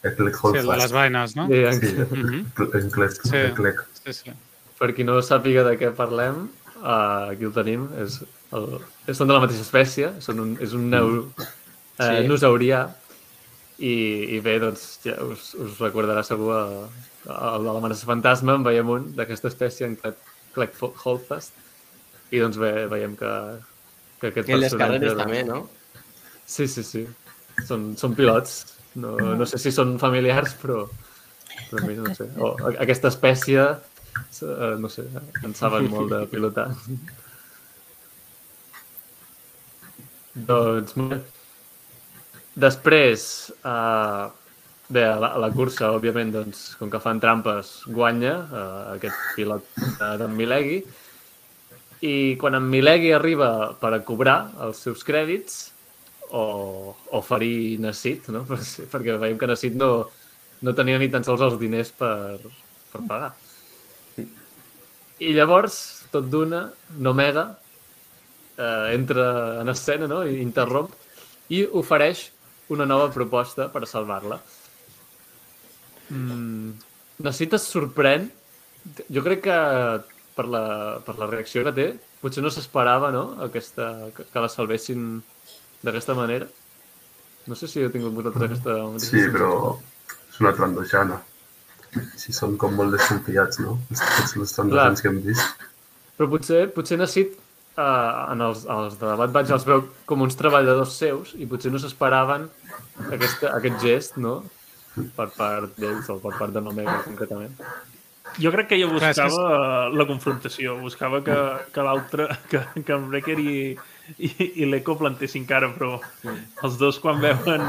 El Clec Sí, les vaines, no? Sí, Mhm. el Clec. Sí. El Clec. Sí, sí. per qui no sàpiga de què parlem, uh, aquí el tenim, és el, són de la mateixa espècie, són un, és un neu, eh, Sí. nosaurià, i, i bé, doncs ja us, us recordarà segur a, a, a l'amenaça fantasma, en veiem un d'aquesta espècie, en Clec, Clec Holdfast, i doncs bé, veiem que, que aquest I en les carreres també, no? Sí, sí, sí. Són, són pilots. No, no sé si són familiars, però, però mira, no sé. O, a- aquesta espècie, eh, no sé, en saben molt de pilotar. doncs. Després, uh, bé, a la, a la cursa, òbviament, doncs, com que fan trampes, guanya uh, aquest pilot de- d'en Milegi. I quan en Milegi arriba per a cobrar els seus crèdits, o, o ferir Nassit, no? Per- [LAUGHS] perquè veiem que Nassit no, no tenia ni tan sols els diners per, per pagar. I llavors, tot d'una, Nomega eh, entra en escena no? i interromp i ofereix una nova proposta per salvar-la. Mm, Nassit es sorprèn. Jo crec que per la, per la reacció que té, potser no s'esperava no? Aquesta, que, que la salvessin d'aquesta manera. No sé si heu tingut vosaltres aquesta mateixa Sí, però és una trandoixana. Si són com molt desconfiats, no? Tots les trandoixans que hem vist. Però potser, potser Nassit eh, en els, els de Bad Batch els veu com uns treballadors seus i potser no s'esperaven aquesta, aquest gest, no? Per part d'ells o per part de Nomega, concretament. Jo crec que ella Clar, és que buscava la confrontació, buscava que, que l'altre, que, que en Breaker i, [LAUGHS] i, i l'Eco plantessin cara, però els dos quan veuen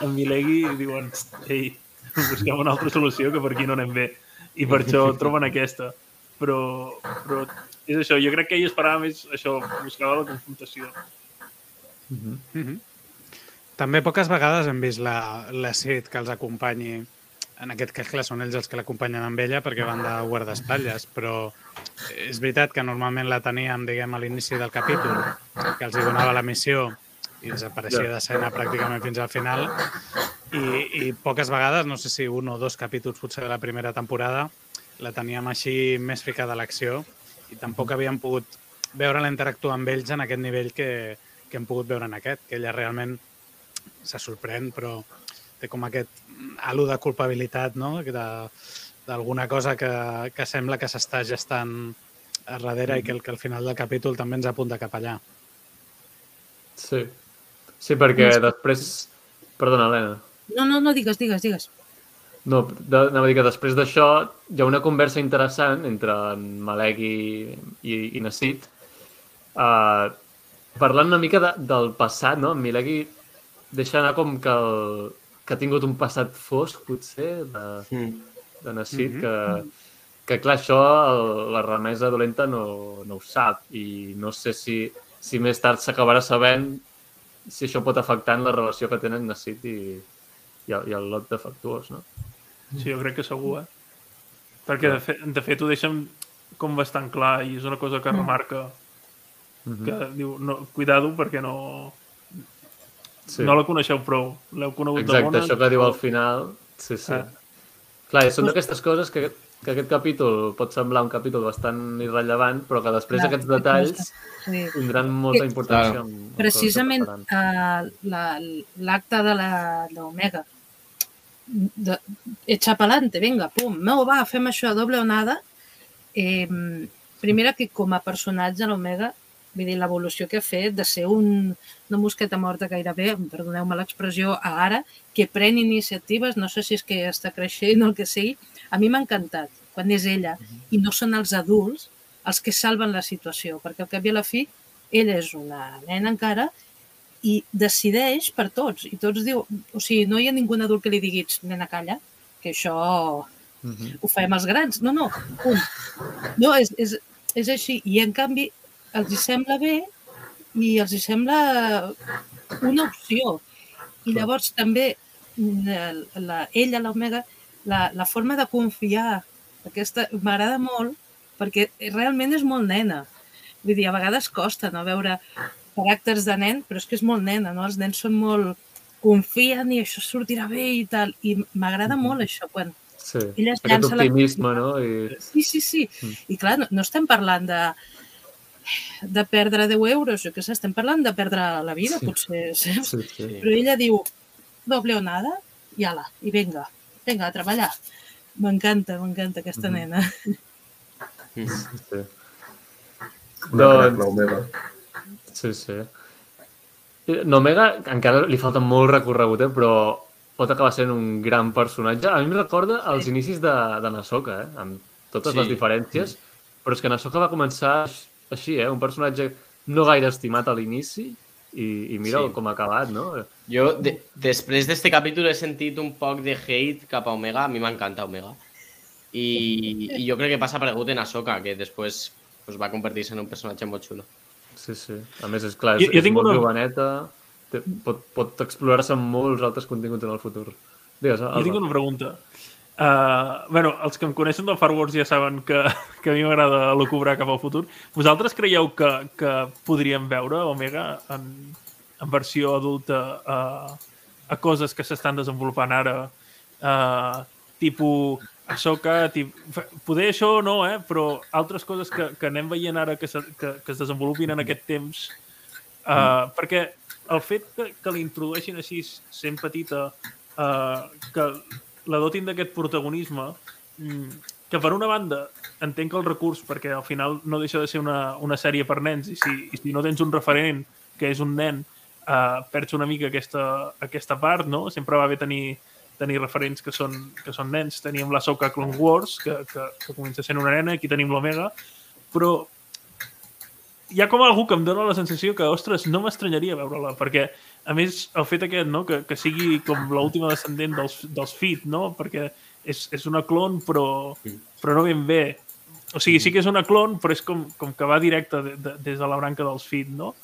en Milegi diuen ei, busquem una altra solució que per aquí no anem bé. I per això troben aquesta. Però, però és això, jo crec que ell esperava més això, buscava la confrontació. Mhm. Mhm. També poques vegades hem vist la, la Sid que els acompanyi. En aquest cas, clar, són ells els que l'acompanyen amb ella perquè van de guardaespatlles, però és veritat que normalment la teníem, diguem, a l'inici del capítol, que els hi donava la missió i desapareixia d'escena pràcticament fins al final. I, I poques vegades, no sé si un o dos capítols potser de la primera temporada, la teníem així més ficada a l'acció i tampoc havíem pogut veure-la interactuar amb ells en aquest nivell que, que hem pogut veure en aquest, que ella realment se sorprèn, però té com aquest halo de culpabilitat, no? D'alguna cosa que, que sembla que s'està gestant a darrere i que, el- que al final del capítol també ens apunta cap allà. Sí. Sí, perquè després... Perdona, Helena. No, no, no, digues, digues, digues. No, anava a dir que després d'això hi ha una conversa interessant entre en Malek i, i, i Nassit uh, parlant una mica de, del passat, no? En Mileki deixa anar com que, el, que ha tingut un passat fosc, potser, de, Mm. de Nassit, Mhm. que, que clar, això el, la remesa dolenta no, no ho sap i no sé si, si més tard s'acabarà sabent si això pot afectar en la relació que tenen Nassit i, i, el, i el lot defectuós, no? Sí, jo crec que segur, eh? Perquè, de fet, de fet ho deixen com bastant clar i és una cosa que remarca Mhm. que diu, no, cuidado perquè no, Sí. no la coneixeu prou. L'heu conegut de Exacte, bona. això que diu al final. Sí, sí. Ah. Clar, són d'aquestes coses que, que aquest capítol pot semblar un capítol bastant irrellevant, però que després Clar, aquests detalls Sí. tindran molta importància. En Precisament eh, la- l'acte de la de, echa pa'lante, vinga, pum, no, va, fem això, doble onada. Eh, primera que com a personatge l'Omega, vull dir, l'evolució que ha fet de ser un, una mosqueta morta gairebé, perdoneu-me l'expressió, a ara, que pren iniciatives, no sé si és que està creixent o el que sigui, a mi m'ha encantat, quan és ella, i no són els adults els que salven la situació, perquè al cap i a la fi ella és una nena encara i decideix per tots. I tots diu... O sigui, no hi ha ningú adult que li digui "Ets, nena, calla, que això Mhm. ho fem els grans. No, no, punt. No, és, és, és així. I, en canvi, els hi sembla bé i els hi sembla una opció. I llavors també mm, la, ella, l'Omega, la, la forma de confiar, aquesta m'agrada molt perquè realment és molt nena. Vull dir, a vegades costa no veure caràcters de nen, però és que és molt nena, no? Els nens són molt... confien i això sortirà bé i tal. I m'agrada molt això, quan Sí, ella es aquest llança la optimisme, no? I... Sí, sí, sí. Mm. I clar, no, no estem parlant de, de perdre 10 euros, jo què sé, estem parlant de perdre la vida, Sí. potser, saps? Sí, sí. Però ella diu, doble onada, i ala, i vinga, vinga, a treballar. M'encanta, m'encanta aquesta Mhm. nena. Mm. sí. Una Doncs- crac, l'Omega. Sí, sí. Nomega encara li falta molt recorregut, eh? però pot acabar sent un gran personatge. A mi em recorda els inicis de, de Nasoka, eh? amb totes Sí. les diferències, però és que Nasoka va començar així, eh? un personatge no gaire estimat a l'inici i, i mira Sí. com ha acabat, no? Jo, de, després d'este capítol, he sentit un poc de hate cap a Omega. A mi m'encanta Omega. I, I jo crec que passa aparegut en Ahsoka, que després pues, va convertir-se en un personatge molt xulo. Sí, sí. A més, és clar, és, Jo- jo és tinc molt una- joveneta, té, pot, pot explorar-se amb molts altres continguts en el futur. Digues, Jo tinc una pregunta. Uh, bueno, els que em coneixen del Far Wars ja saben que, [LAUGHS] que a mi m'agrada lucubrar cap al futur. Vosaltres creieu que, que podríem veure Omega en, en versió adulta a, a coses que s'estan desenvolupant ara? Uh, tipus Ahsoka, tip... poder això no, eh? però altres coses que, que anem veient ara que, se, que, que es desenvolupin en aquest temps uh, perquè el fet que, que l'introdueixin així sent petita uh, que la dotin d'aquest protagonisme mm, que per una banda entenc el recurs perquè al final no deixa de ser una, una sèrie per nens i si, i si no tens un referent que és un nen eh, perds una mica aquesta, aquesta part, no? Sempre va bé tenir, tenir referents que són, que són nens. Teníem la Soca Clone Wars, que, que, que comença sent una nena, aquí tenim l'Omega, però hi ha com algú que em dóna la sensació que, ostres, no m'estranyaria veure-la, perquè, a més, el fet aquest, no?, que, que sigui com l'última descendent dels, dels Fit, no?, perquè és, és una clon, però, però no ben bé. O sigui, sí que és una clon, però és com, com que va directe de, de, des de la branca dels Fit, no?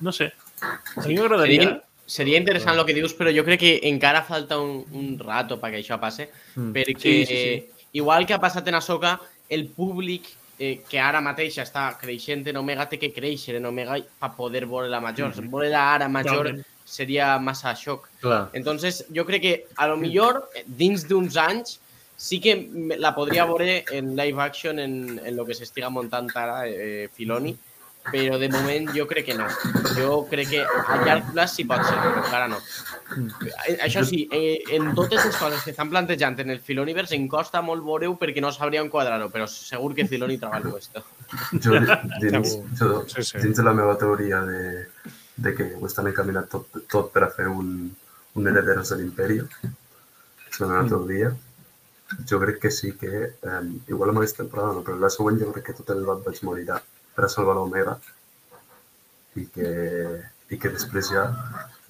No sé. A mi m'agradaria... Seria, seria interessant el que dius, però jo crec que encara falta un, un rato perquè això passe, Mm. perquè Sí, sí, sí. igual que ha passat en Ahsoka, el públic eh, que ara mateix està creixent en Omega té que créixer en Omega per poder veure la major. Mm -hmm. Veure-la ara major Totalment. seria massa xoc. Clar. Entonces, jo crec que a lo millor dins d'uns anys sí que la podria veure en live action en, en lo que s'estiga muntant ara eh, Filoni, però de moment jo crec que no. Jo crec que a llarg plaç sí pot ser, però encara no. Eh, Això sí, eh, en totes les coses que estan plantejant en el Filoniverse em costa molt veure-ho perquè no sabria enquadrar-ho, però segur que Filoni treballa esto. Jo, [LAUGHS] dins, jo, Sí, sí. dins de la meva teoria de, de que ho estan encaminant tot, tot per a fer un, un Herederos de l'Imperi, és la meva teoria, jo crec que sí que, eh, igual amb aquesta temporada no, però la següent jo crec que tot el Bad Batch morirà per a salvar l'Omega i que, i que després ja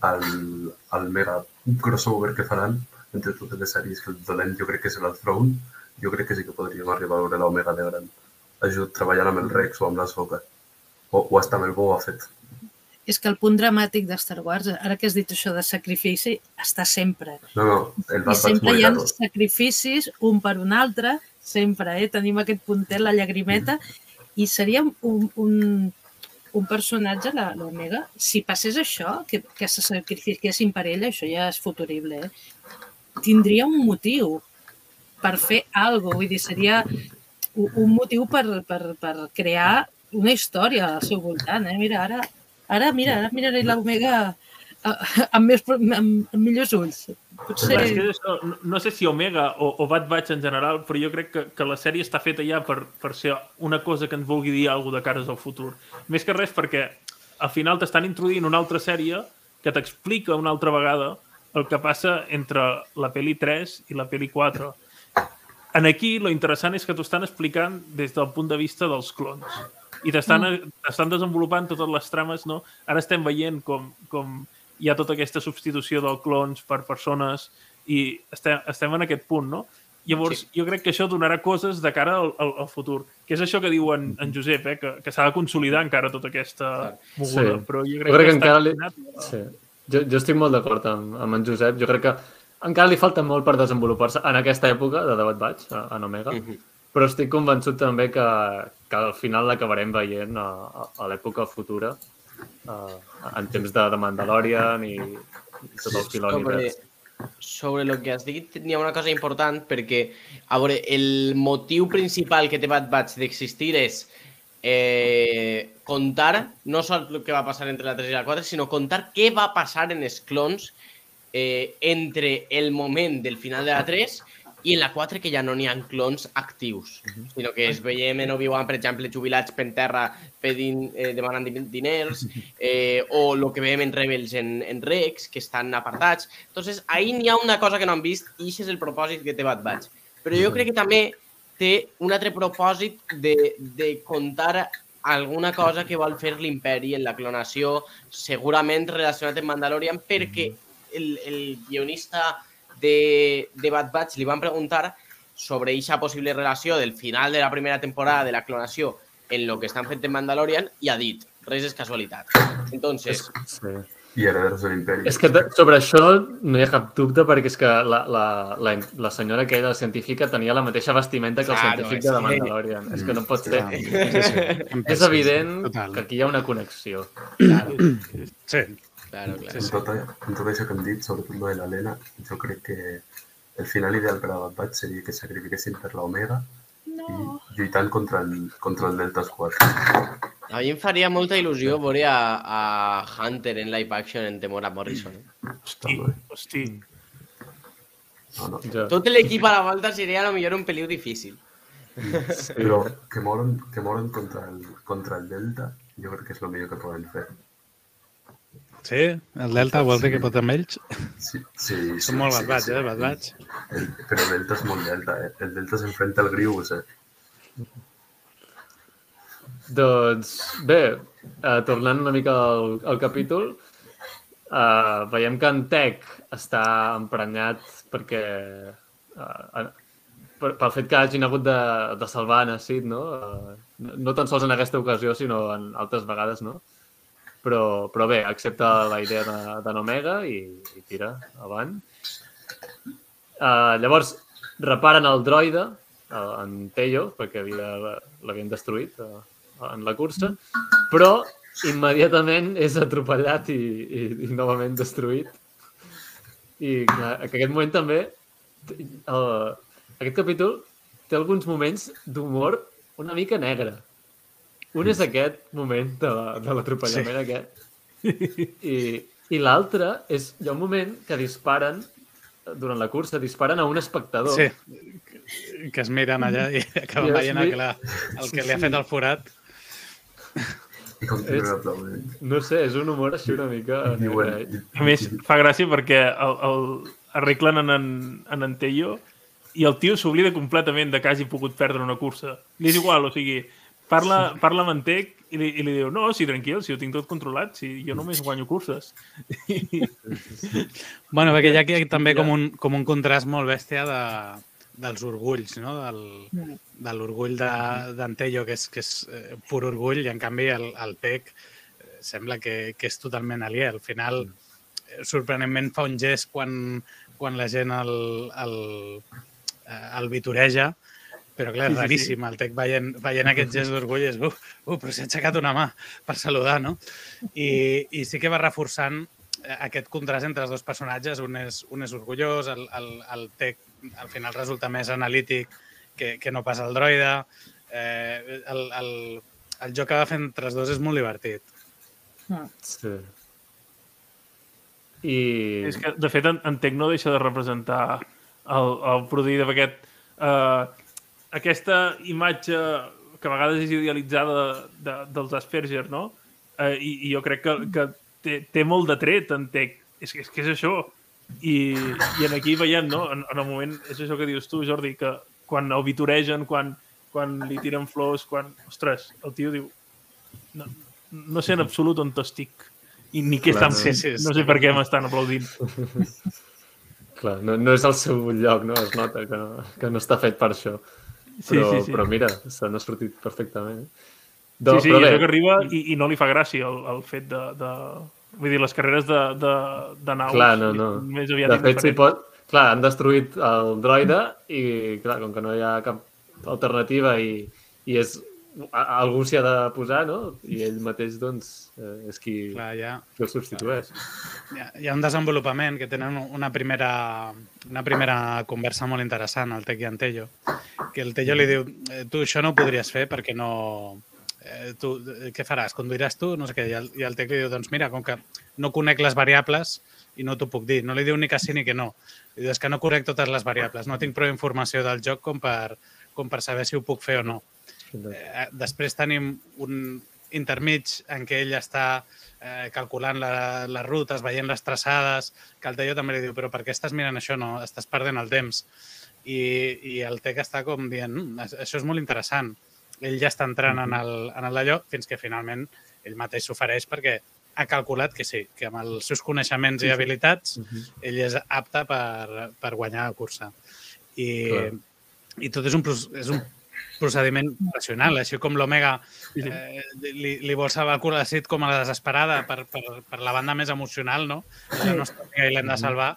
el, el mega crossover que faran entre totes les sèries que el dolent jo crec que serà el Throne, jo crec que sí que podríem arribar a veure l'Omega de gran ajut treballant amb el Rex o amb la Soca o, o hasta amb el Boba Fett. És que el punt dramàtic de Star Wars, ara que has dit això de sacrifici, està sempre. No, no, el I sempre hi ha sacrificis un per un altre, sempre, eh? Tenim aquest puntet, la llagrimeta, i seria un, un, un personatge, la- l'Omega, si passés això, que, que se sacrifiquessin per ella, això ja és futurible, eh? tindria un motiu per fer alguna cosa, vull dir, seria un, motiu per, per, per crear una història al seu voltant, eh? Mira, ara, ara mira, ara miraré l'Omega amb, més, amb, amb millors ulls. Potser... És que això, no, no sé si Omega o, o Bad Batch en general, però jo crec que, que la sèrie està feta ja per, per ser una cosa que ens vulgui dir alguna de cares al futur. Més que res perquè al final t'estan introduint una altra sèrie que t'explica una altra vegada el que passa entre la pel·li 3 i la pel·li 4. En aquí, lo interessant és que t'ho estan explicant des del punt de vista dels clones. I t'estan estan desenvolupant totes les trames, no? Ara estem veient com, com hi ha tota aquesta substitució dels clones per persones i estem, estem en aquest punt, no? Llavors, Sí. jo crec que això donarà coses de cara al, al, al futur, que és això que diu en, en Josep, eh? que, que s'ha de consolidar encara tota aquesta moguda, Sí. però jo crec, Jo crec que està encara li- a- Sí. Jo, jo estic molt d'acord amb, amb en Josep. Jo crec que encara li falta molt per desenvolupar-se en aquesta època de Debat Batch, a- en Omega, Mhm. però estic convençut també que, que al final l'acabarem veient a, a, a l'època futura, a, en temps de, de Mandalorian i, i tot el sobre, filònivers. sobre el que has dit, n'hi ha una cosa important perquè, a veure, el motiu principal que té Bad Batch d'existir és eh, contar no sol el que va passar entre la 3 i la 4, sinó contar què va passar en els clons eh, entre el moment del final de la 3 i en la 4 que ja no n'hi ha clons actius, sinó que es veiem en Obi-Wan, per exemple, jubilats per terra pedint, eh, demanant din- diners, eh, o el que veiem en Rebels en, en Rex, que estan apartats. Entonces, ahí n'hi ha una cosa que no han vist i això és el propòsit que té Bad Batch. Però jo crec que també té un altre propòsit de, de contar alguna cosa que vol fer l'imperi en la clonació, segurament relacionat amb Mandalorian, perquè el, el guionista de, de Bad Batch li van preguntar sobre aquesta possible relació del final de la primera temporada de la clonació en lo que estan fent en Mandalorian i ha dit, res és casualitat. Entonces, Sí. I Herederos de l'Imperi. És que sobre això no hi ha cap dubte perquè és que la, la, la, la senyora aquella la científica tenia la mateixa vestimenta que el Claro, científic de la Mandalorian. És que no pot ser. Sí, sí, sí. [LAUGHS] És evident Total. que aquí hi ha una connexió. claro, Sí, claro, claro. En tot, en tot això que hem dit, sobretot lo de l'Helena, jo crec que el final ideal per a Bad Batch seria que sacrifiquessin per l'Omega No. i lluitant contra el, contra el Delta Squad. A mi em faria molta il·lusió veure a, a Hunter en live action en Temora Morrison. Eh? Hosti, hosti. No, no. Ja. Tot l'equip a la volta seria a lo millor un peliu difícil. Sí. Però que moren, que moren contra, el, contra el Delta, jo crec que és el millor que poden fer. Sí? El Delta vol dir que pot amb ells? Sí, sí, sí, Són molt sí, batbats, sí. eh? Batbats. El, però el Delta és molt Delta, eh? El Delta s'enfrenta al Grius, eh? Doncs bé, eh, tornant una mica al, al capítol, eh, veiem que en Tec està emprenyat perquè eh, per, pel fet que hagin hagut de, de salvar a Sid, no? Eh, no? No tan sols en aquesta ocasió, sinó en altres vegades, no? Però, però bé, accepta la idea de, de n'Omega i, i tira avant. Uh, llavors, reparen el droide, uh, en Teio, perquè l'havien destruït uh, en la cursa, però immediatament és atropellat i, i, i novament destruït. I que aquest moment també, el, aquest capítol té alguns moments d'humor una mica negre. Un és aquest moment de, la- de l'atropellament sí. aquest. [LAUGHS] I, i l'altre és, hi ha un moment que disparen, durant la cursa, disparen a un espectador. Sí, que es miren allà i [LAUGHS] acaben veient el que, la, el que li ha fet el forat. [LAUGHS] És- aplaudint. No sé, és un humor així una mica... Diuen. A més, fa gràcia perquè el, el, arreglen en, en, en Antello i el tio s'oblida completament de que hagi pogut perdre una cursa. Li és igual, o sigui, parla, parla amb en Tec i li, i li diu, no, sí, tranquil, si ho tinc tot controlat, si jo només guanyo curses. [LAUGHS] Bueno, perquè hi ha aquí també com un, com un contrast molt bèstia de, dels orgulls, no? Del, de l'orgull de- d'Antello, que és, que és eh, pur orgull, i en canvi el, el Tec eh, sembla que, que és totalment aliè. Al final, eh, sorprenentment, fa un gest quan, quan la gent el, el, el vitoreja, però clar, és Sí, sí, sí. raríssim. El Tec veient, veient aquest gest d'orgull és, uh, uh, però s'ha aixecat una mà per saludar, no? I, i sí que va reforçant eh, aquest contrast entre els dos personatges. Un és, un és orgullós, el, el, el Tec al final resulta més analític que, que no pas el droide. Eh, el, el, el joc que va fer entre els dos és molt divertit. Sí. I... És que, de fet, en, en Tec no deixa de representar el, el prodigui d'aquest... Uh, aquesta imatge que a vegades és idealitzada de, dels Asperger, no? Uh, i, I jo crec que, que té, té molt de tret en Tec. És, que- és que és això. I, i en aquí veiem, no? En, en el moment, és això que dius tu, Jordi, que quan el vitoregen, quan, quan li tiren flors, quan... Ostres, el tio diu... No, no sé en absolut on estic i ni què estan no. fent. Sí, sí, no sé per què m'estan aplaudint. Clar, no, no és el seu lloc, no? Es nota que no, que no està fet per això. Sí, Però, sí, sí. però mira, se n'ha sortit perfectament. Sí, Do, sí, però bé, que arriba i, i no li fa gràcia el, el fet de, de... Vull dir, les carreres de, de, de naus Clar, no, no. més aviat de fet, indiferents. pot... Clar, han destruït el droide i, clar, com que no hi ha cap alternativa i, i és... a- Algú s'hi ha de posar, no? I ell mateix, doncs, eh, és qui, Clar, ja, qui el substitueix. hi ha, hi ha un desenvolupament que tenen una primera, una primera conversa molt interessant, el Tec i en Tello, que el Tello li diu, "Eh, tu això no ho podries fer perquè no... Eh, tu, eh, què faràs? Conduiràs tu? No sé què. I el, I el Tec li diu, doncs mira, com que no conec les variables i no t'ho puc dir. No li diu ni que sí ni que no. Li diu, és que no conec totes les variables. No tinc prou informació del joc com per, com per saber si ho puc fer o no. Eh, després tenim un intermig en què ell està eh, calculant la, les rutes, veient les traçades, que el Tello també li diu, però per què estàs mirant això? No, estàs perdent el temps. I, i el Tec està com dient, "Mm, això és molt interessant. Ell ja està entrant en el, en el d'allò fins que finalment ell mateix s'ofereix perquè ha calculat que sí, que amb els seus coneixements i habilitats ell és apte per, per guanyar la cursa. I, Clar. i tot és un, és un procediment racional, així com l'Omega eh, li, li vol salvar el cul a Sid com a la desesperada per, per, per la banda més emocional, no? La nostra amiga i l'hem de salvar.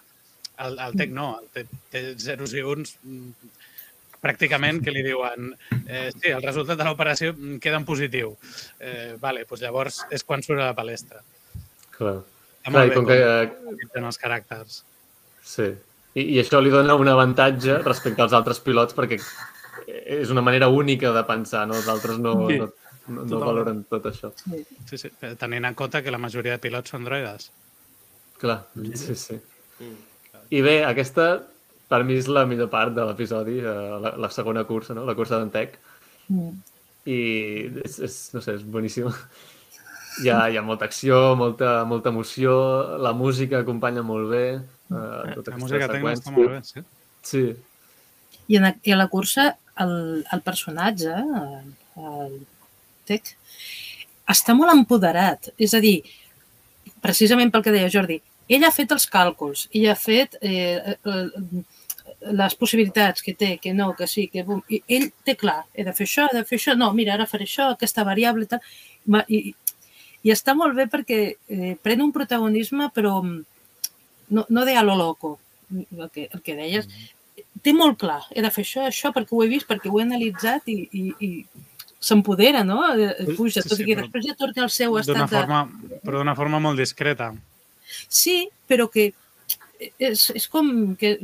El, el Tec no, el Tec té zeros i uns mm, pràcticament que li diuen eh, sí, el resultat de l'operació mm, queda en positiu. Eh, vale, doncs llavors és quan surt a la palestra. Clar. Està Clar, molt i bé com que, eh, com els caràcters. Sí. I, I això li dona un avantatge respecte als altres pilots perquè és una manera única de pensar, no? Els altres no, Sí, no, no, no valoren tot això. Sí, sí, tenint en compte que la majoria de pilots són droides. Clar, sí, sí. I bé, aquesta per mi és la millor part de l'episodi, eh, la, la segona cursa, no? la cursa d'Antec. Mm. I és, és, no sé, és boníssim. Hi ha, hi ha molta acció, molta, molta emoció, la música acompanya molt bé. Eh, tota La música tècnica està molt bé, sí. Sí, I, en, I a la cursa, el, el personatge, el, el Tec, està molt empoderat. És a dir, precisament pel que deia Jordi, ell ha fet els càlculs, ell ha fet eh, eh, les possibilitats que té, que no, que sí, que bum. I ell té clar, he de fer això, he de fer això, no, mira, ara faré això, aquesta variable i tal. Ma- I, i està molt bé perquè eh, pren un protagonisme, però mm, no, no de a lo loco, el que, el que deies, té molt clar, he de fer això, això, perquè ho he vist, perquè ho he analitzat i, i, i s'empodera, no? Eh, Puja, Sí, tot sí, i que després ja torna al seu estat de... forma, però d'una forma molt discreta. Sí, però que és, és com que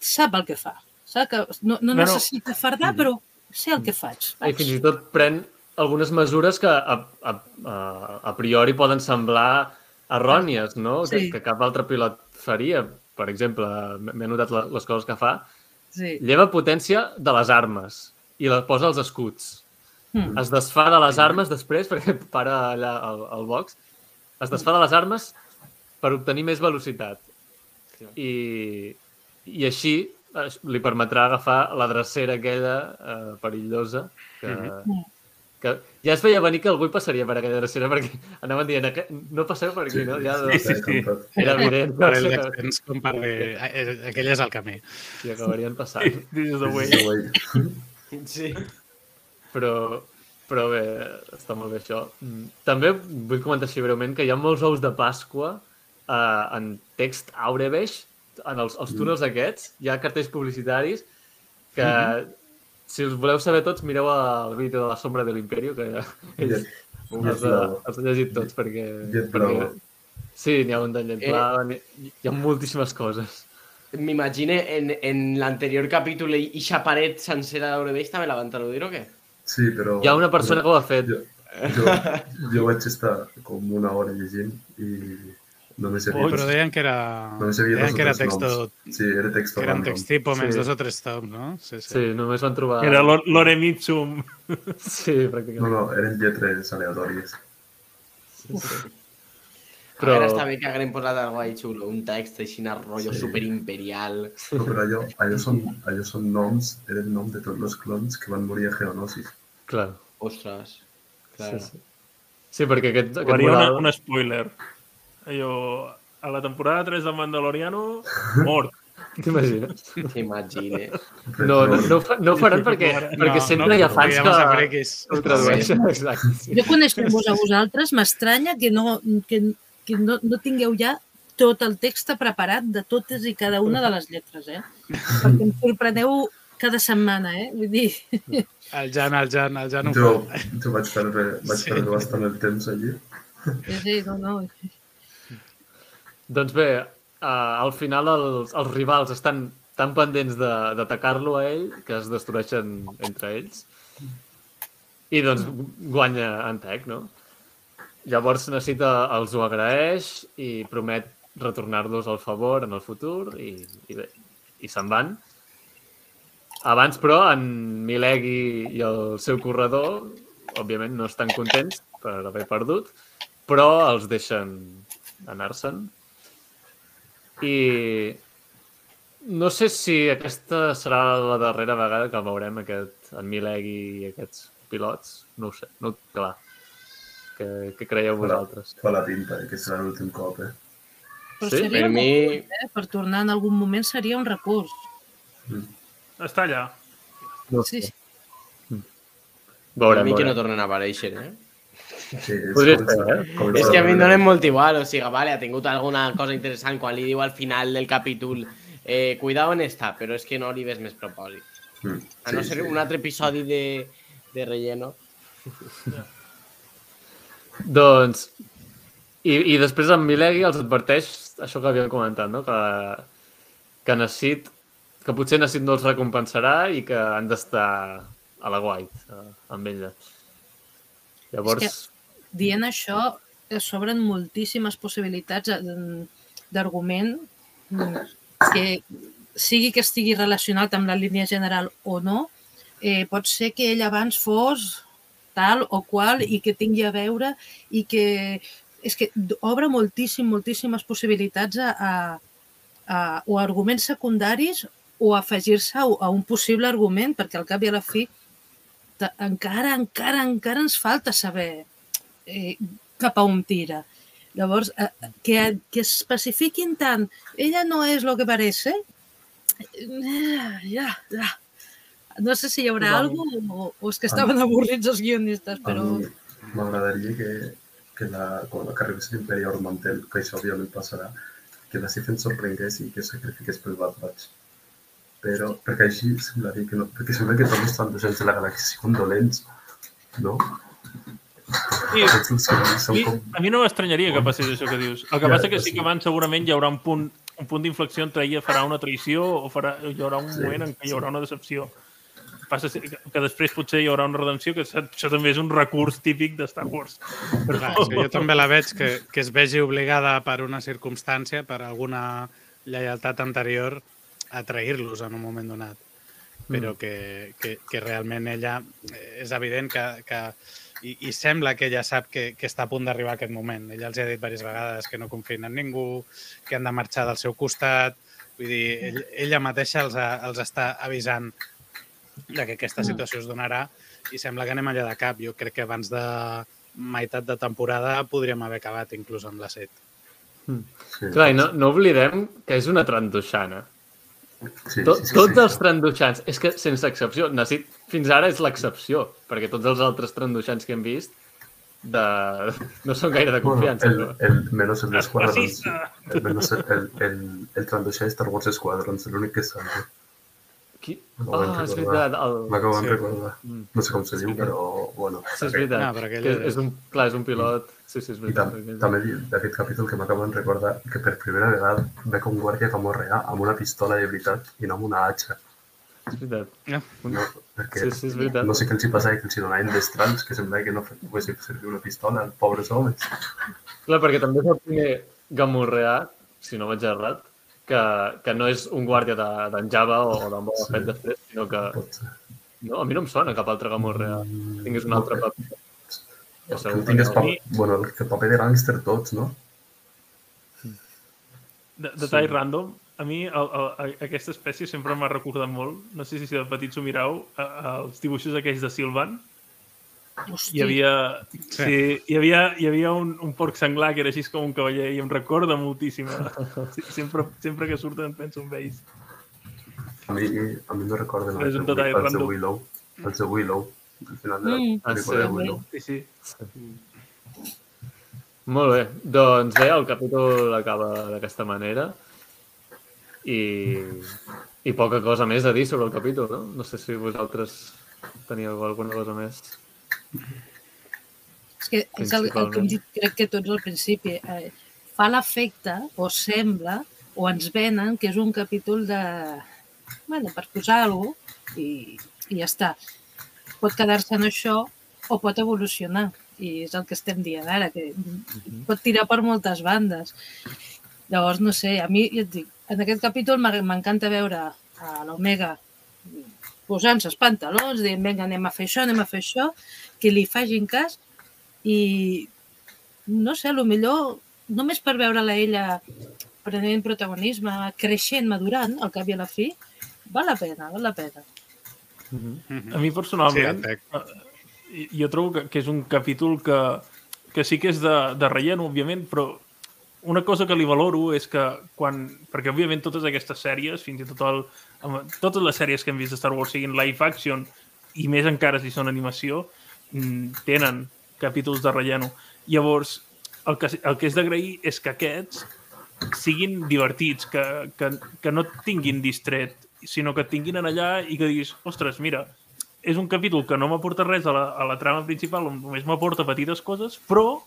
sap el que fa. Sap que no, no No, no. necessita fardar, però sé el que faig. i fins i tot pren algunes mesures que a, a, a, a priori poden semblar errònies, no? Sí. Que, que cap altre pilot faria. Per exemple, m'he notat la- les coses que fa. Sí. Lleva potència de les armes i la posa als escuts. Mm. Es desfà de les armes després, perquè [LAUGHS] para allà al, al box, es desfà de les armes per obtenir més velocitat. I, i així eh, li permetrà agafar la drecera aquella eh, perillosa que, Mhm. Que ja es veia venir que algú hi passaria per aquella drecera perquè anaven dient "Aqu- no passeu per aquí, no? Ja, Sí, sí, sí. Era evident Per que, el que, descens, com per dir, "Ah, eh, aquell és el camí. que acabarien passant. This is the way. Sí. però, però bé, està molt bé això. Mm, També vull comentar així breument que hi ha molts ous de Pasqua eh, en text aurebeix, en els, els túnels aquests, hi ha cartells publicitaris que, si us voleu saber tots, mireu el vídeo de la sombra de l'Imperio, que ells els, ha, els he llegit tots perquè... Llet perquè sí, n'hi ha un de llet Eh. hi ha moltíssimes coses. M'imagine en, en l'anterior capítol i ixa paret sencera d'Aureveix també la van traduir o què? Sí, però... Hi ha una persona que ho ha fet. Jo, jo, jo vaig estar com una hora llegint i només he Ui, vist... però deien que era, havia deien que era texto, noms. Sí, era texto que era un random. text tipo, menys Sí. dos o tres toms, no? Sí, sí. Sí, només van trobar... Era l'O- l'Oremitsum. [LAUGHS] Sí, No, pràcticament. no, eren lletres aleatòries. Sí, sí. Però... Ara està bé que haguem posat algo ahí xulo, un text així, un rotllo Sí. superimperial. No, però [LAUGHS] allò, allò, són, allò són noms, eren nom de tots els clons que van morir a Geonosis. Clar. Ostres. Sí, Clar. sí. sí, perquè aquest, aquest Faria una, mural... un spoiler. Allò, a la temporada 3 del Mandaloriano, mort. [LAUGHS] T'imagines? T'imagines. No, no, no, fa- no ho faran perquè, perquè No, sempre no, hi ha fans que frikis. ho tradueixen. Exacte. Sí. Jo coneixent-vos a vosaltres, m'estranya que, no, que, que no, no tingueu ja tot el text preparat de totes i cada una de les lletres, eh? Perquè em sorpreneu cada setmana, eh? Vull dir, [LAUGHS] El Jan, el Jan, el Jan ho Jo, fa. jo vaig perdre, vaig Sí. perdre bastant el temps allí. sí, sí, no, no. Doncs bé, uh, al final els, els rivals estan tan pendents de- d'atacar-lo a ell que es destrueixen entre ells. I doncs guanya Antec, no? Llavors necessita, els ho agraeix i promet retornar-los al favor en el futur i, i bé, i se'n van. Abans, però, en Milegi i el seu corredor, òbviament, no estan contents per haver perdut, però els deixen anar-se'n. I no sé si aquesta serà la darrera vegada que veurem aquest, en Milegi i aquests pilots. No ho sé, no clar. Què, què creieu vosaltres? Fa la pinta eh, que serà l'últim cop, eh? Però Sí, seria Per mi, recurs, eh? Per tornar en algun moment seria un recurs. Està allà. No Sí, sé. sí. per Veurem, mi que no tornen a aparèixer, eh? Sí, és Podria com- ser, eh? com És que a mi em donen molt igual, o sigui, vale, ha tingut alguna cosa interessant quan li diu al final del capítol eh, cuidado en esta, però és que no li ves més propòsit. Mm, A no sí, ser sí. un altre episodi de, de relleno. [LAUGHS] Doncs, i, i després en Milegi els adverteix això que havíem comentat, no? que, que Nassit, que potser Nassit no els recompensarà i que han d'estar a la guait eh, amb ella. Llavors, És Dient això, eh, s'obren moltíssimes possibilitats d'argument mm, que sigui que estigui relacionat amb la línia general o no, eh, pot ser que ell abans fos tal o qual i que tingui a veure i que és que obre moltíssim, moltíssimes possibilitats a, a, a o a arguments secundaris o afegir-se a, a un possible argument, perquè al cap i a la fi encara, encara, encara ens falta saber eh, cap a on tira. Llavors, eh, que, que especifiquin tant, ella no és el que parece, eh, ja, ja. No sé si hi haurà Val. alguna cosa o, o és que estaven avorrits els guionistes, però... m'agradaria que, que, la, quan arribés l'imperi Ormantel, que això òbviament passarà, que la Sif ens sorprengués i que sacrifiqués pel Bad Batch. Però, perquè així semblaria que no, perquè sembla que tots els transicions de la galàxia són dolents, no? Sí, A són mi, com... a mi no m'estranyaria que passés això que dius. El que Ja, passa que sí que abans segurament hi haurà un punt, un punt d'inflexió entre ella farà una traïció o farà, hi haurà un Sí, moment en què hi haurà una decepció. Passa que, que després potser hi haurà una redenció, que això, també és un recurs típic de Star Wars. Però, Clar, és que jo també la veig que, que es vegi obligada per una circumstància, per alguna lleialtat anterior, a trair-los en un moment donat. Però que, que, que realment ella eh, és evident que, que i, i sembla que ella sap que, que està a punt d'arribar aquest moment. Ella els ha dit diverses vegades que no confien en ningú, que han de marxar del seu costat. Vull dir, ell, ella mateixa els, ha, els està avisant de que aquesta situació es donarà i sembla que anem allà de cap. Jo crec que abans de meitat de temporada podríem haver acabat inclús amb la set. Sí, Clar, i no, no oblidem que és una trandoixana. Sí, Tot, sí, sí, tots sí. els trandoixans, és que sense excepció, Nassit fins ara és l'excepció, perquè tots els altres trandoixans que hem vist de... no són gaire de confiança. Bueno, el, el menos el de Squadrons. El, menos el, el, el, el trandoixà de Star Wars Squadrons, l'únic que sap. Qui... Ah, és recordar. veritat. El... M'acabo Sí. de recordar. Mm. No sé com se diu, però bueno. Sí, és veritat. No, però aquell és, és- un, clar, és un pilot. Sí, sí, és I veritat. tam també d'aquest capítol que m'acabo de recordar que per primera vegada veig un guàrdia que morrear amb una pistola de veritat i no amb una hacha. És veritat. No, perquè Sí, sí, és veritat. no sé què els hi passava, que els hi donaven destrals, que semblava que no poguessin servir una pistola, els pobres homes. Clar, perquè també és el primer gamorreà, si no vaig errat, que, que no és un guàrdia de- d'en Java o d'en Boba Sí. Fett després, sinó que... No, a mi no em sona cap altre gamorreà. Tingués un altre paper. El tingués que no. paper, bueno, el que paper de gàngster tots, no? de, detall random, a mi el, el, a- aquesta espècie sempre m'ha recordat molt, no sé si de petits ho mirau, a, a, els dibuixos aquells de Silvan, Hosti, hi havia, sí, hi havia, hi havia un, un porc senglar que era així com un cavaller i em recorda moltíssim. [LAUGHS] Sí, Sempre, sempre que surten penso en ells. A mi, a mi no un de, detall els de random. Willow. Els de Willow. Al final de la Mm. Pel·lícula de sí. Willow. Sí, sí. Molt bé. Doncs bé, el capítol acaba d'aquesta manera. I, I poca cosa més a dir sobre el capítol, no? No sé si vosaltres teníeu alguna cosa més. És que és el, el que hem dit crec que tots al principi. Eh, fa l'efecte, o sembla, o ens venen que és un capítol de... bueno, per posar alguna cosa i, i ja està. Pot quedar-se en això o pot evolucionar. I és el que estem dient ara, que pot tirar per moltes bandes. Llavors, no sé, a mi, ja et dic, en aquest capítol m'encanta veure a l'Omega posant-se els pantalons, dient, vinga, anem a fer això, anem a fer això, que li facin cas. I no sé, a lo millor només per veure-la ella prenent protagonisme, creixent, madurant, al cap i a la fi, val la pena, val la pena. A mi personalment, Sí, eh, jo trobo que, que és un capítol que, que sí que és de, de relleno, òbviament, però una cosa que li valoro és que quan... Perquè, òbviament, totes aquestes sèries, fins i tot el, totes les sèries que hem vist de Star Wars siguin live action i més encara si són animació, mm, tenen capítols de relleno. Llavors, el que, el que és d'agrair és que aquests siguin divertits, que, que, que no tinguin distret, sinó que tinguin en allà i que diguis, ostres, mira, és un capítol que no m'aporta res a la, a la trama principal, només m'aporta petites coses, però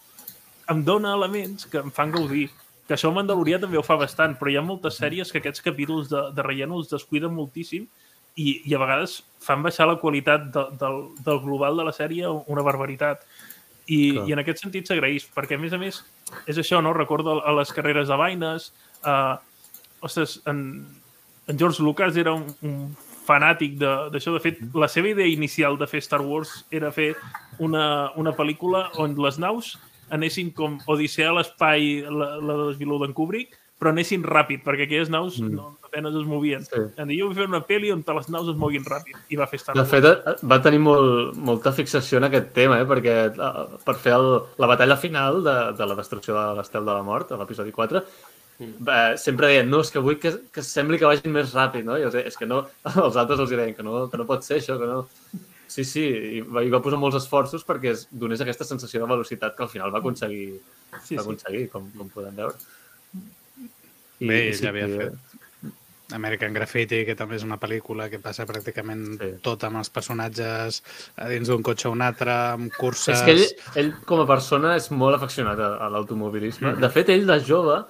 em dona elements que em fan gaudir. Que això Mandalorià també ho fa bastant, però hi ha moltes sèries que aquests capítols de, de relleno els descuiden moltíssim i, i a vegades fan baixar la qualitat de, del, del global de la sèrie una barbaritat. I, Clar. i en aquest sentit s'agraeix, perquè a més a més és això, no? Recordo a les carreres de vaines, uh, ostres, en, en George Lucas era un, un fanàtic de- d'això. De, de fet, la seva idea inicial de fer Star Wars era fer una, una pel·lícula on les naus anessin com Odissea a l'espai, la, la de Desviló d'en Kubrick, però anessin ràpid, perquè aquelles naus Mm. mm. no, apenas es movien. Sí. Em diu, jo vull fer una pel·li on les naus es moguin ràpid. I va fer Star De fet, eh, va tenir molt, molta fixació en aquest tema, eh? perquè eh, per fer el, la batalla final de, de la destrucció de l'estel de la mort, a l'episodi 4, eh, sempre deien, no, és que vull que, que sembli que vagin més ràpid, no? I els, és que no, els altres els deien que no, que no pot ser això, que no... Sí, sí, i va, i va posar molts esforços perquè es donés aquesta sensació de velocitat que al final va aconseguir, Sí, va sí. aconseguir com, com podem veure. Bé, ja havia que- fet American Graffiti, que també és una pel·lícula que passa pràcticament Sí. sí. tot amb els personatges a dins d'un cotxe a un altre, amb curses... És que ell, ell, com a persona, és molt afeccionat a, a l'automobilisme. De fet, ell, de jove,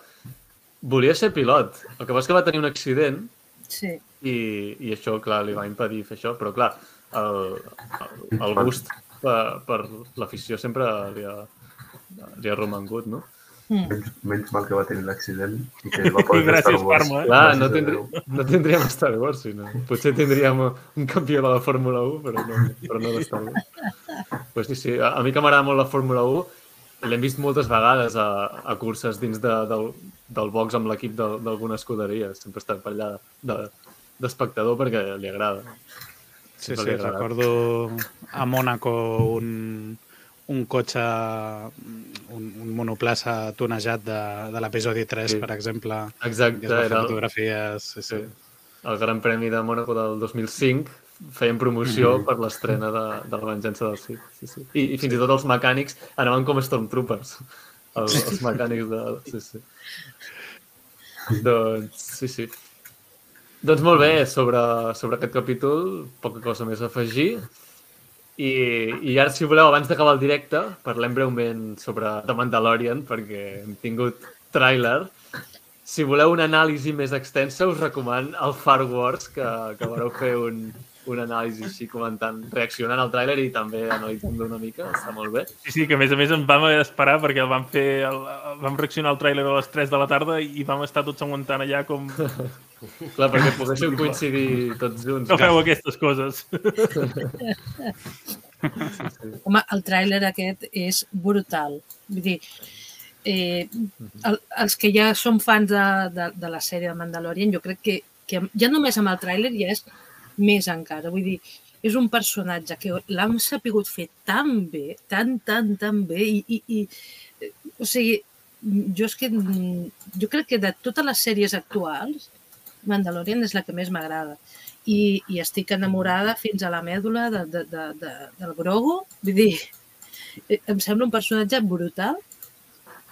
volia ser pilot. El que passa és que va tenir un accident Sí. i, i això, clar, li va impedir fer això. Però, clar, el, el, gust per, per l'afició sempre li ha, li ha romangut, no? Mm. Menys, menys mal que va tenir l'accident i que [LAUGHS] va poder gràcies, Star Wars. Parma, eh? Clar, no, Déu. no tindríem Star Wars, sinó. Potser tindríem un campió de la Fórmula 1, però no, però no de Star Wars. Pues sí, sí, a, a mi que m'agrada molt la Fórmula 1, l'hem vist moltes vegades a, a curses dins de, del, del box amb l'equip de- d'alguna escuderia. Sempre està per allà de- d'espectador perquè li agrada. Sí, sí, agradat. recordo a Mònaco un, un cotxe, un, un monoplaça tonejat de, de l'episodi 3, Sí. per exemple, Exacte, que es va fer era el, fotografies. Sí, sí. el Gran Premi de Mónaco del 2005. Feien promoció per l'estrena de, de la venjança del Sith. Sí, sí. I, I fins i tot els mecànics anaven com Stormtroopers. Els, els mecànics de... Sí, sí. [LAUGHS] Doncs, sí, sí. Doncs molt bé, sobre, sobre aquest capítol, poca cosa més a afegir. I, I ara, si voleu, abans d'acabar el directe, parlem breument sobre The Mandalorian, perquè hem tingut tràiler. Si voleu una anàlisi més extensa, us recoman el Far Wars, que, que vareu fer un, un anàlisi així comentant, reaccionant al tràiler i també analitzant-lo una mica, està molt bé. Sí, sí, que a més a més em vam haver d'esperar perquè el vam fer, el, vam reaccionar al tràiler a les 3 de la tarda i vam estar tots aguantant allà com... [LAUGHS] Clar, perquè poguéssiu coincidir tots junts. No feu aquestes coses. [LAUGHS] Home, el tràiler aquest és brutal. Vull dir, eh, el, els que ja som fans de, de, de la sèrie de Mandalorian, jo crec que, que ja només amb el tràiler ja és més encara. Vull dir, és un personatge que l'han sapigut fer tan bé, tan, tan, tan bé, i, i, i o sigui, jo és que jo crec que de totes les sèries actuals, Mandalorian és la que més m'agrada. I, I estic enamorada fins a la mèdula de, de, de, de, del Grogu. Vull dir, eh, em sembla un personatge brutal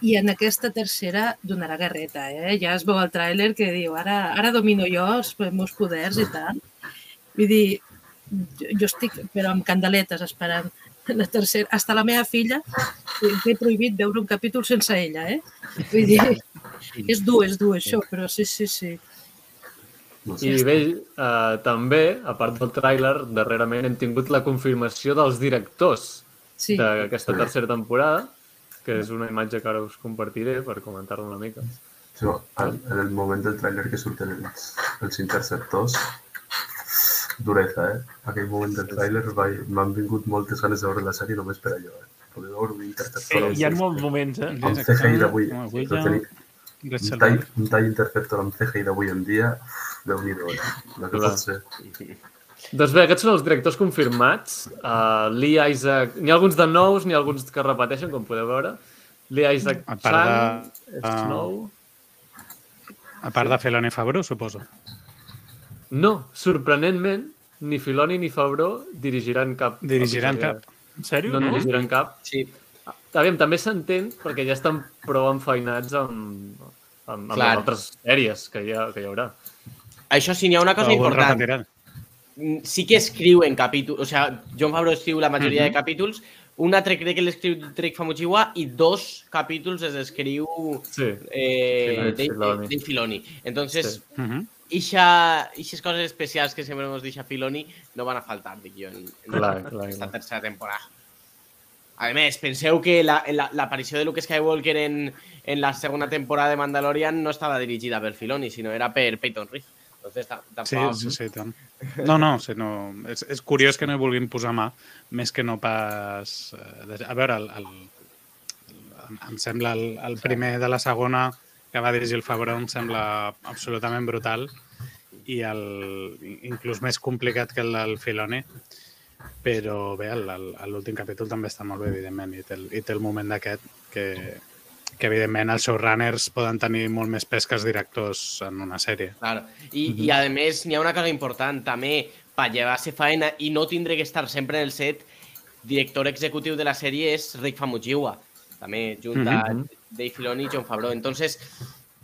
i en aquesta tercera donarà guerreta, eh? Ja es veu el tràiler que diu ara, ara domino jo els meus poders i tal. Vull dir, jo, jo estic però amb candeletes esperant la tercera. Hasta la meva filla té prohibit veure un capítol sense ella, eh? Vull dir, [LAUGHS] és dur, és dur això, però sí, sí, sí. I bé, eh, també, a part del tràiler, darrerament hem tingut la confirmació dels directors sí. d'aquesta tercera temporada, que és una imatge que ara us compartiré per comentar-la una mica. Sí, en, en el moment del tràiler que surten els, els interceptors, dureza, eh? Aquell moment del tràiler m'han vingut moltes ganes de veure la sèrie només per allò, eh? Poder veure un interceptor. Eh, hi ha molts moments, eh? Amb CGI d'avui. Ja- Un tall, un tall interceptor amb CGI d'avui en dia, déu nhi eh? El que Clar. pot ser. Doncs bé, aquests són els directors confirmats. Uh, Lee Isaac... N'hi ha alguns de nous, n'hi ha alguns que repeteixen, com podeu veure. Lee Isaac Chang, de- és nou. A part de Filoni Fabro, suposo. No, sorprenentment, ni Filoni ni Favreau dirigiran cap. Dirigiran cap. En sèrio? No, No, dirigiran cap. Sí, Aviam, també s'entén perquè ja estan prou enfeinats amb, amb, amb les altres sèries que hi, ha, que hi haurà. això sí, n'hi ha una cosa Algun important. repetiran. Mm, Sí que escriu en capítols, o sea, John Favreau escriu la majoria Mhm. de capítols, un altre crec que l'escriu Trek Famuchiwa i dos capítols els escriu Sí, eh, Filoni. Dave, Filoni. Dave Filoni. Entonces, Sí. Mhm. Ixa, ixes coses especials que sempre ens deixa Filoni no van a faltar, dic jo, en, en Clar, clar, esta clar. tercera temporada. A més, penseu que la- la- l'aparició de Luke Skywalker en, en la segona temporada de Mandalorian no estava dirigida per Filoni, sinó era per Peyton Reed. Entonces, ta- Sí, tampoc... sí, sí, tant. No, no, sí, no. És, és curiós que no hi vulguin posar mà, més que no pas... eh, A veure, el, el, el, em sembla el, el primer de la segona que va dirigir el Favreau em sembla absolutament brutal i el, inclús més complicat que el del Filoni, però bé, l'últim capítol també està molt bé, evidentment, i té el, i té el moment d'aquest que, que evidentment els showrunners poden tenir molt més pes que els directors en una sèrie. Claro. I, i a més, n'hi ha una cosa important, també, per llevar-se faena i no tindre que estar sempre en el set, director executiu de la sèrie és Rick Famuyiwa, també junt a Dave Filoni John Favreau. Entonces,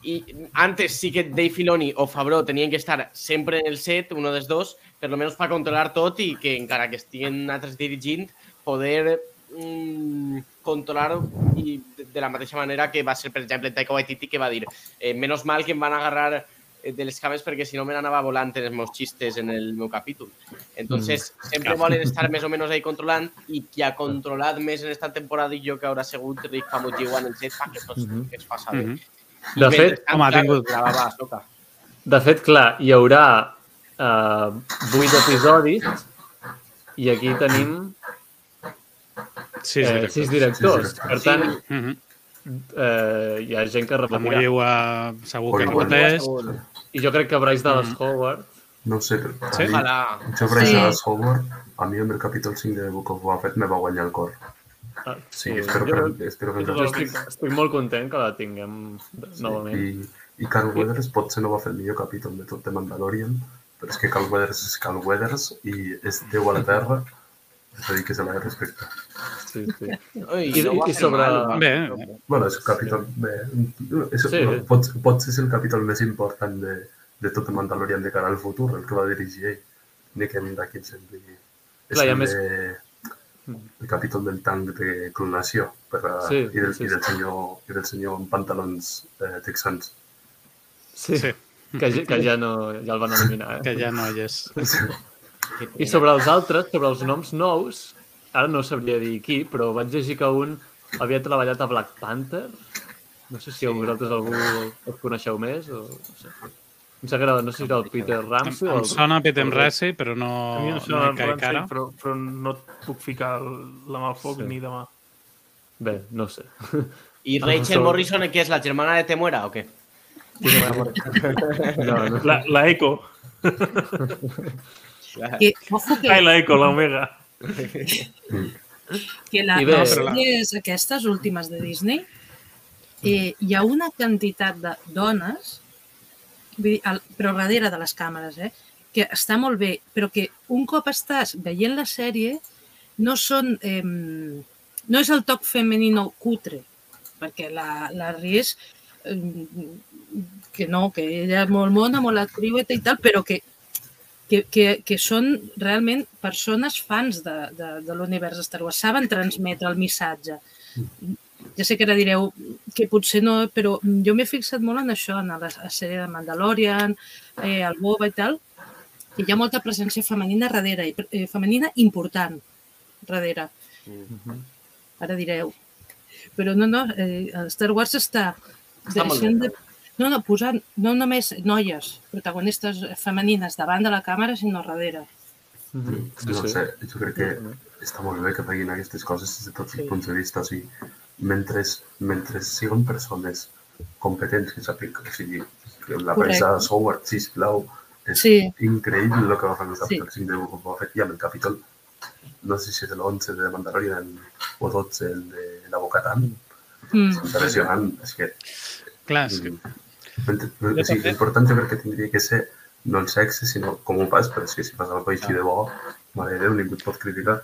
y antes sí que Dave Filoni o Favreau tenien que estar sempre en el set, uno dels dos, per lo menos per controlar tot i que encara que estiguen altres dirigint, poder mm, controlar i de, de la mateixa manera que va ser, per exemple, Taika Waititi que va dir eh, menos mal que em van agarrar eh, de les cames perquè si no me n'anava volant en els meus xistes en el meu capítol. Entonces, mm, sempre volen estar més o menys ahí controlant i qui ha controlat més en esta temporada i jo que haurà sigut Rick Famuyiwa en el set perquè tot Mhm. que es fa saber. Mhm. De I fet, home, ha tingut- gravava a soca. De fet, clar, hi haurà eh, vuit episodis i aquí tenim Sis eh, directors. sis directors. Sis directors. Per tant, Mhm. Eh, hi ha gent que repetirà. Molliua segur que repeteix. I jo crec que Bryce Dallas Mm. Howard... No ho sé, però a Sí? mi, Ojalà. jo Bryce Sí. Dallas Howard, a mi amb el capítol 5 de Book of Boba Fett me va guanyar el cor. Ah, Sí, espero jo, que, espero que jo estic, estic molt content que la tinguem novament. I, i Carl Weathers potser no va fer el millor capítol de tot de Mandalorian, però és que Carl Weathers és Carl Weathers i és Déu a la Terra, és a dir, que se l'ha de respectar. Sí, sí. Ui, I- no i sobre- mal, va. Bé, Bueno, és un capítol... Bé, és, Sí. sí. pot, pot ser el capítol més important de, de tot el Mandalorian de cara al futur, el que va dirigir ell. Ni que hem d'aquí ens sembli... És Clar, el, més- de, el capítol del tanc de clonació per a, Sí, i, del, sí, i, del sí. senyor, i del senyor amb pantalons eh, texans. Sí, Sí. Que, que ja, no, ja el van eliminar. Eh? que ja no hi és. I sobre els altres, sobre els noms nous, ara no sabria dir qui, però vaig llegir que un havia treballat a Black Panther. No sé si vosaltres algú els coneixeu més o no sé. Em que era, no sé si era el Peter Em, Ramsey o em el... sona Peter Rassi, però no, A mi em no sona el caic Ramsey, però, però no et puc ficar la mà al foc Sí. ni demà. Bé, no sé. I [LAUGHS] Rachel sobre- Morrison, què és, la germana de Temuera o què? No, no. La, la Eco. [LAUGHS] Que, ojo que, Ai, la Eco, l'Omega. que la, bé, les però la- sèries aquestes últimes de Disney. Eh, hi ha una quantitat de dones vull dir, al, però darrere de les càmeres, eh, que està molt bé, però que un cop estàs veient la sèrie no són... Eh, no és el toc femenino cutre, perquè la, la Ries eh, que no, que ella és molt mona, molt actriu i tal, però que, que, que, que són realment persones fans de, de, de l'univers Star Wars, saben transmetre el missatge. Ja sé que ara direu que potser no, però jo m'he fixat molt en això, en la, la sèrie de Mandalorian, eh, el Boba i tal, que hi ha molta presència femenina darrere, i, eh, femenina important darrere. Ara direu. Però no, no, eh, Star Wars està, Està deixant de, no, no, posant no només noies protagonistes femenines davant de la càmera, sinó darrere. Sí, no sí. sé, jo crec que està molt bé que facin aquestes coses des de tots els punts de vista. O sigui, mentre, mentre siguin persones competents que sàpiguen, o sigui, que la presa Howard, sisplau, és Sí. increïble el que va fer amb el Sí. capítol 5 de Book of Boba Fett i amb el capítol, no sé si és l'11 de Mandalorian o 12 el de la Bocatan, Mm. és impressionant. És que Clar, és que, o sigui, l'important jo crec que tindria que ser no el sexe, sinó com ho fas, però és que si fas alguna cosa així de bo, mare de Déu, ningú et pot criticar.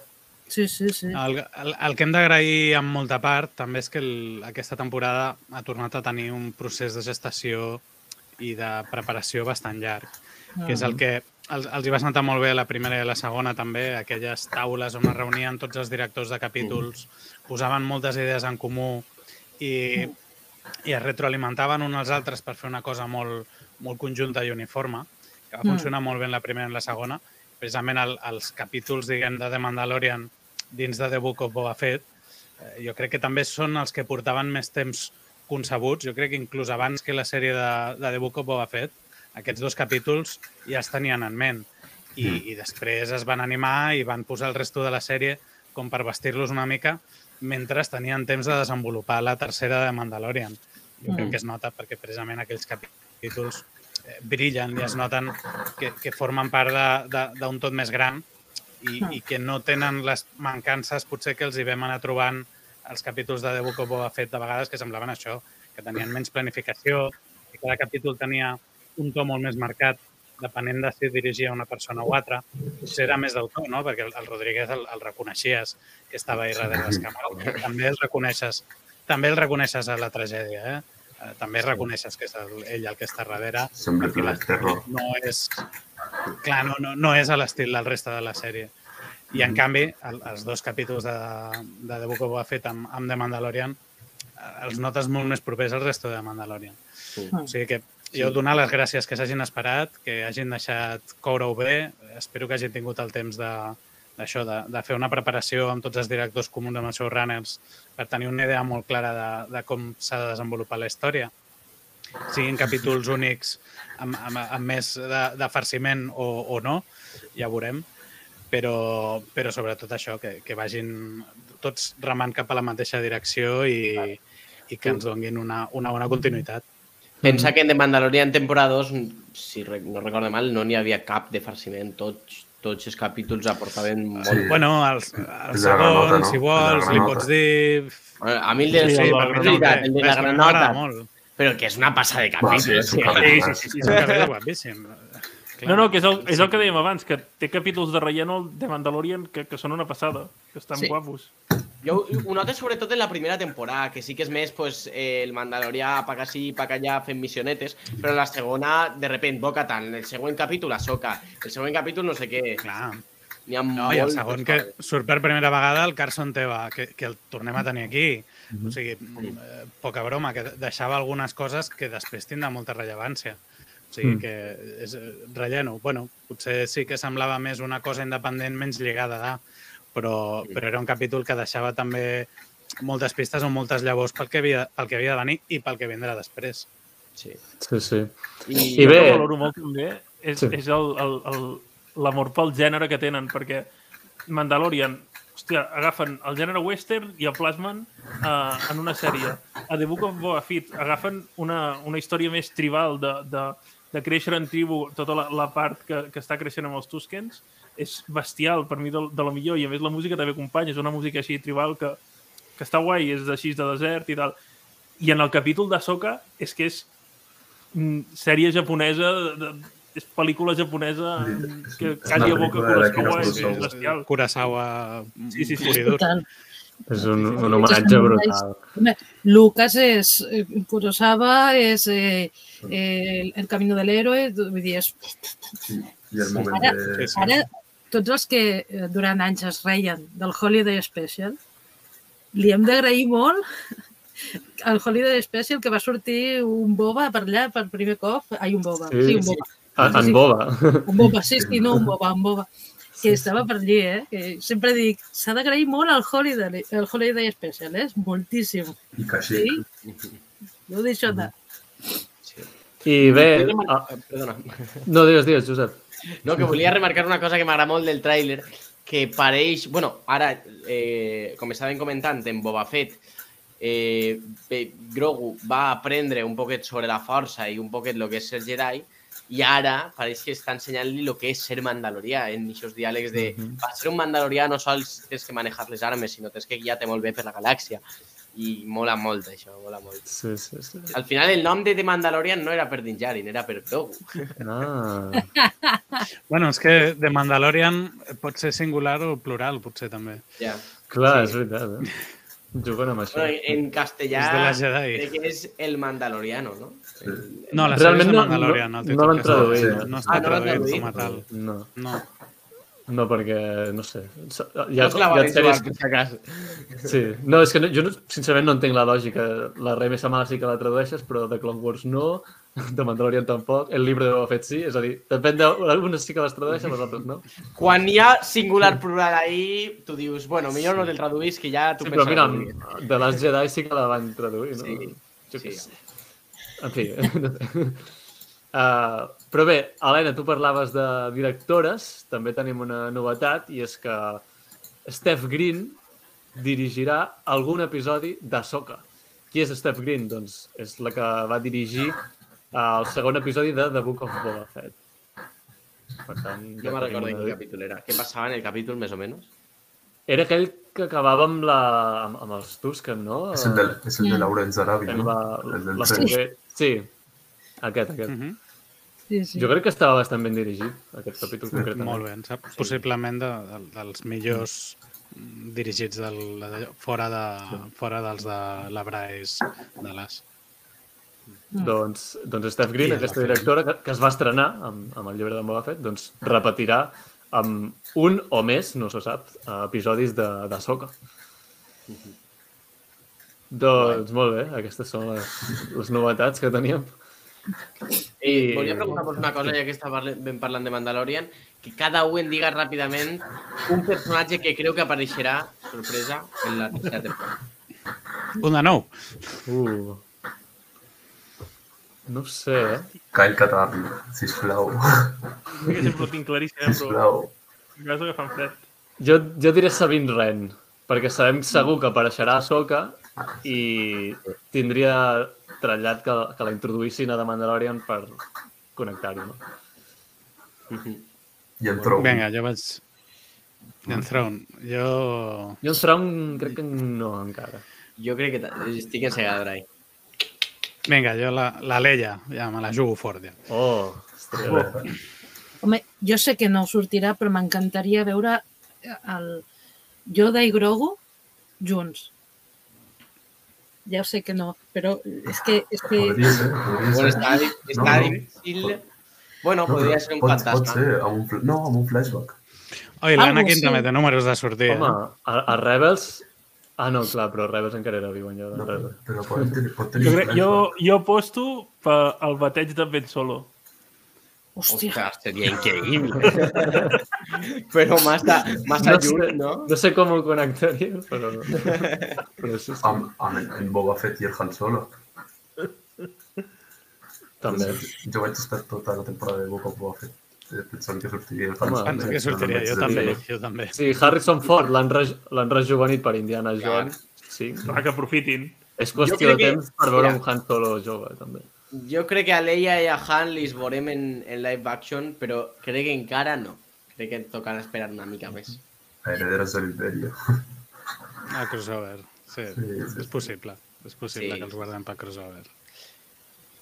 Sí, sí, sí. el, el, el que hem d'agrair en molta part també és que el, aquesta temporada ha tornat a tenir un procés de gestació i de preparació bastant llarg, que és el que els, els hi va sentar molt bé a la primera i a la segona també, aquelles taules on es reunien tots els directors de capítols, posaven moltes idees en comú i, i es retroalimentaven uns als altres per fer una cosa molt, molt conjunta i uniforme, que va Mm. funcionar molt bé en la primera i en la segona. Precisament el, els capítols, diguem, de The Mandalorian dins de The Book of Boba Fett, eh, jo crec que també són els que portaven més temps concebuts. Jo crec que inclús abans que la sèrie de, de The Book of Boba Fett, aquests dos capítols ja els tenien en ment. I, Mm. i després es van animar i van posar el resto de la sèrie com per vestir-los una mica mentre tenien temps de desenvolupar la tercera de Mandalorian. Jo crec Mm. que es nota perquè precisament aquells capítols eh, brillen i es noten que, que formen part d'un tot més gran i, i que no tenen les mancances potser que els hi vam anar trobant els capítols de The Book of Boba Fett de vegades que semblaven això, que tenien menys planificació, que cada capítol tenia un to molt més marcat depenent de si dirigia una persona o altra. Potser era més d'autor, no? Perquè el, el Rodríguez el, el reconeixies que estava ahí darrere les càmeres. També el reconeixes, també el reconeixes a la tragèdia, eh? Eh, També reconeixes que és el, ell el que està darrere. Sembla que terror. no és... Clar, no, no, no és a l'estil del reste de la sèrie. I, en canvi, el, els dos capítols de, de The Book of Boba Fett amb, amb The Mandalorian eh, els notes molt més propers al resto de Mandalorian. Sí. O sigui que jo donar les gràcies que s'hagin esperat, que hagin deixat coure-ho bé. Espero que hagin tingut el temps de, d'això, de, de fer una preparació amb tots els directors comuns amb els seus runners per tenir una idea molt clara de, de com s'ha de desenvolupar la història. Siguin capítols únics amb, amb, amb més de, de farciment o, o no, ja ho veurem. Però, però sobretot això, que, que vagin tots remant cap a la mateixa direcció i, i que ens donguin una, una bona continuïtat. Pensa que en The Mandalorian temporada 2, si no recordo mal, no n'hi havia cap de farciment. Tots, tots els capítols aportaven molt. Sí. Bueno, el, el segon, granota, no? si vols, li pots dir... Bueno, A mi el de, Sí, sí, la veritat, el de la granota, molt. però que és una passada de capítol. sí. Sí, sí, sí. És guapíssim. Clar. No, no, que és el, és el que dèiem abans, que té capítols de relleno de Mandalorian que, que són una passada, que estan Sí. guapos. Jo ho noto sobretot en la primera temporada, que sí que és més pues, eh, el Mandalorià pa aquí, pa allà fent missionetes, però en la segona, de repent, boca tant, el següent capítol, Ahsoka, el següent capítol no sé què, Clar. n'hi ha No, i el segon que surt per primera vegada el Carson Teva, que, que el tornem a tenir aquí. O sigui, eh, poca broma, que deixava algunes coses que després tindrà molta rellevància. O sigui, Mm. que és relleno. Bueno, potser sí que semblava més una cosa independent, menys lligada a, però, però era un capítol que deixava també moltes pistes o moltes llavors pel que havia, pel que havia de venir i pel que vindrà després. Sí. Sí, sí. I, I Jo bé- que valoro molt també és, Sí. és el- el- el- l'amor pel gènere que tenen, perquè Mandalorian, hòstia, agafen el gènere western i el plasmen uh, en una sèrie. A The Book of Boba Fett agafen una, una història més tribal de, de, de créixer en tribu, tota la, la part que, que està creixent amb els Tuskens, és bestial per mi de, de la millor, i a més la música també acompanya, és una música així tribal que, que està guai, és així de desert i tal. I en el capítol d'Ahsoka és que és mm, sèrie japonesa, de, de, és pel·lícula japonesa que És quasi evoca de Kurosawa, és Kurosawa. bestial. Kurosawa Sí, sí, sí. És un, un homenatge brutal. Lucas és... eh, Kurosawa és eh, eh, El camino del héroe, vull dir, és... Sí. I el moment Ara- de... Ara, tots els que eh, durant anys es reien del Holiday Special, li hem d'agrair molt [LAUGHS] al Holiday Special que va sortir un boba per allà per primer cop. Ai, un boba. Sí, Sí, un boba. En, en boba. Un boba, sí, sí, no un boba, un boba. Que estava per allí, eh? Que sempre dic, s'ha d'agrair molt al Holiday, el Holiday Special, eh? Moltíssim. I Kashyyyk. Sí? Jo ho deixo de... I bé... Ah, Perdona. no, digues, digues, Josep. No, que volia remarcar una cosa que m'agrada molt del tràiler, que pareix... bueno, ara, eh, com estàvem comentant, en Boba Fett, eh, Grogu va aprendre un poquet sobre la força i un poquet el que és ser Jedi, i ara pareix que està ensenyant-li el que és ser mandalorià en aquests diàlegs de per ser un mandalorià no sols tens que manejar les armes, sinó tens que guiar-te molt bé per la galàxia. I mola molt això, mola molt. Sí, sí, sí. Al final el nom de The Mandalorian no era per Din Djarin, era per Grogu. Ah, [LAUGHS] Bueno, és que The Mandalorian pot ser singular o plural, potser també. Ja. clar, Sí. és veritat, eh? Juguen amb això. Bueno, en castellà És de la Jedi. crec que és el mandaloriano, no? El, No, la Realment sèrie és no- The Mandalorian. no- no títol l'han que està- traduït, No, no? no està Ah, no l'han traduït traduït? com a tal. No, No. no perquè, no sé, ha, no ha clavaré sèries... per si. Sí, no, és que no, jo no, sincerament no entenc la lògica. La Rei Més Mala sí que la tradueixes, però de Clone Wars no, [LAUGHS] de Mandalorian tampoc, el llibre de Boba Fett sí, és a dir, depèn d'algunes sí que les tradueixen, les altres no. Quan hi ha singular plural ahí, tu dius, bueno, millor no te'l traduís, que ja tu Sí, però penses mira, que vulguis. amb- de les Jedi sí que la van traduir, no? Sí, Jo sí. què sé. En fi, [LAUGHS] no sé. Uh, però bé, Helena, tu parlaves de directores, també tenim una novetat, i és que Steph Green dirigirà algun episodi d'Ahsoka. Qui és Steph Green? Doncs és la que va dirigir uh, el segon episodi de The Book of Boba Fett. Per tant, Jo me'n recordo quin capítol era. Què passava en el capítol, més o menys? Era aquell que acabava amb, la, amb, amb els Tusken, no? És el, del, és el de Laurence Arabia, Ell no? va, El del la cinquè- Sí, aquest, aquest. Mhm. Sí, sí. Jo crec que estava bastant ben dirigit, aquest capítol concretament. Molt bé, sap? Possiblement de, de, dels millors mm, dirigits del, de, fora, de, fora dels de la Bryce de l'As. Doncs, doncs Steph Green, I aquesta directora, que, que es va estrenar amb, amb el llibre de Boba Fett, doncs repetirà amb un o més, no se sap, episodis de, de Soca. Doncs molt bé, aquestes són les, les novetats que teníem. I... Volia preguntar-vos una cosa, ja que està parle- ben parlant de Mandalorian, que cada un en diga ràpidament un personatge que creu que apareixerà, sorpresa, en la tercera temporada. Un de nou. Uh. No ho sé, eh? Kyle Katarn, sisplau. Jo que sempre ho tinc claríssim, però Sisplau. a casa que fan fred. Jo, jo diré Sabine Wren, perquè sabem segur que apareixerà a Soca i tindria trellat que, que la introduïssin a The Mandalorian per connectar-ho, no? I el tronc. Vinga, jo vaig... I en Throne. Jo... Jo en Thrawn crec que no encara. Jo crec que estic ensegada, Brai. Vinga, jo la, la Leia, ja me la jugo fort, ja. Oh, bé. Home, jo sé que no sortirà, però m'encantaria veure el Yoda i Grogu junts. Ho sé que no, però és que... És que... Podria ser, podria Bueno, ser. està, di- està No, no. difícil... Bueno, No, podria però ser un pot, fantasma. Pot ser, amb un, no, amb un flashback. Oi, l'Anakin sí. també té números de sortir. Home, eh? a, a Rebels... Ah, no, clar, però Rebels encara era viu en Yoda. No, No, però, però pot tenir, pot tenir Jo, crec, jo, jo aposto pel bateig de Ben Solo. Hòstia, Ostres, seria increïble. [LAUGHS] però massa, massa no, sé, lluny, no? no sé com ho connectaria, però... però sí, sí, Amb, amb en, en Boba Fett i el Han Solo. també. Jo vaig estar tota la temporada de Boba Boba Fett eh, pensant que sortiria el Han Solo. Que sortiria, jo Sí. també, jo també. Sí, Harrison Ford l'han re, rejuvenit per Indiana Jones. Sí, Clar, que aprofitin. és qüestió de que- temps per veure un Han Solo jove, també. Jo crec que a Leia i a Han li veurem en, en live action, però crec que encara no. Crec que tocarà esperar una mica més. Herederos de l'Imperio. El crossover, sí, Sí, sí. és possible. És possible Sí. que els guardem per crossover.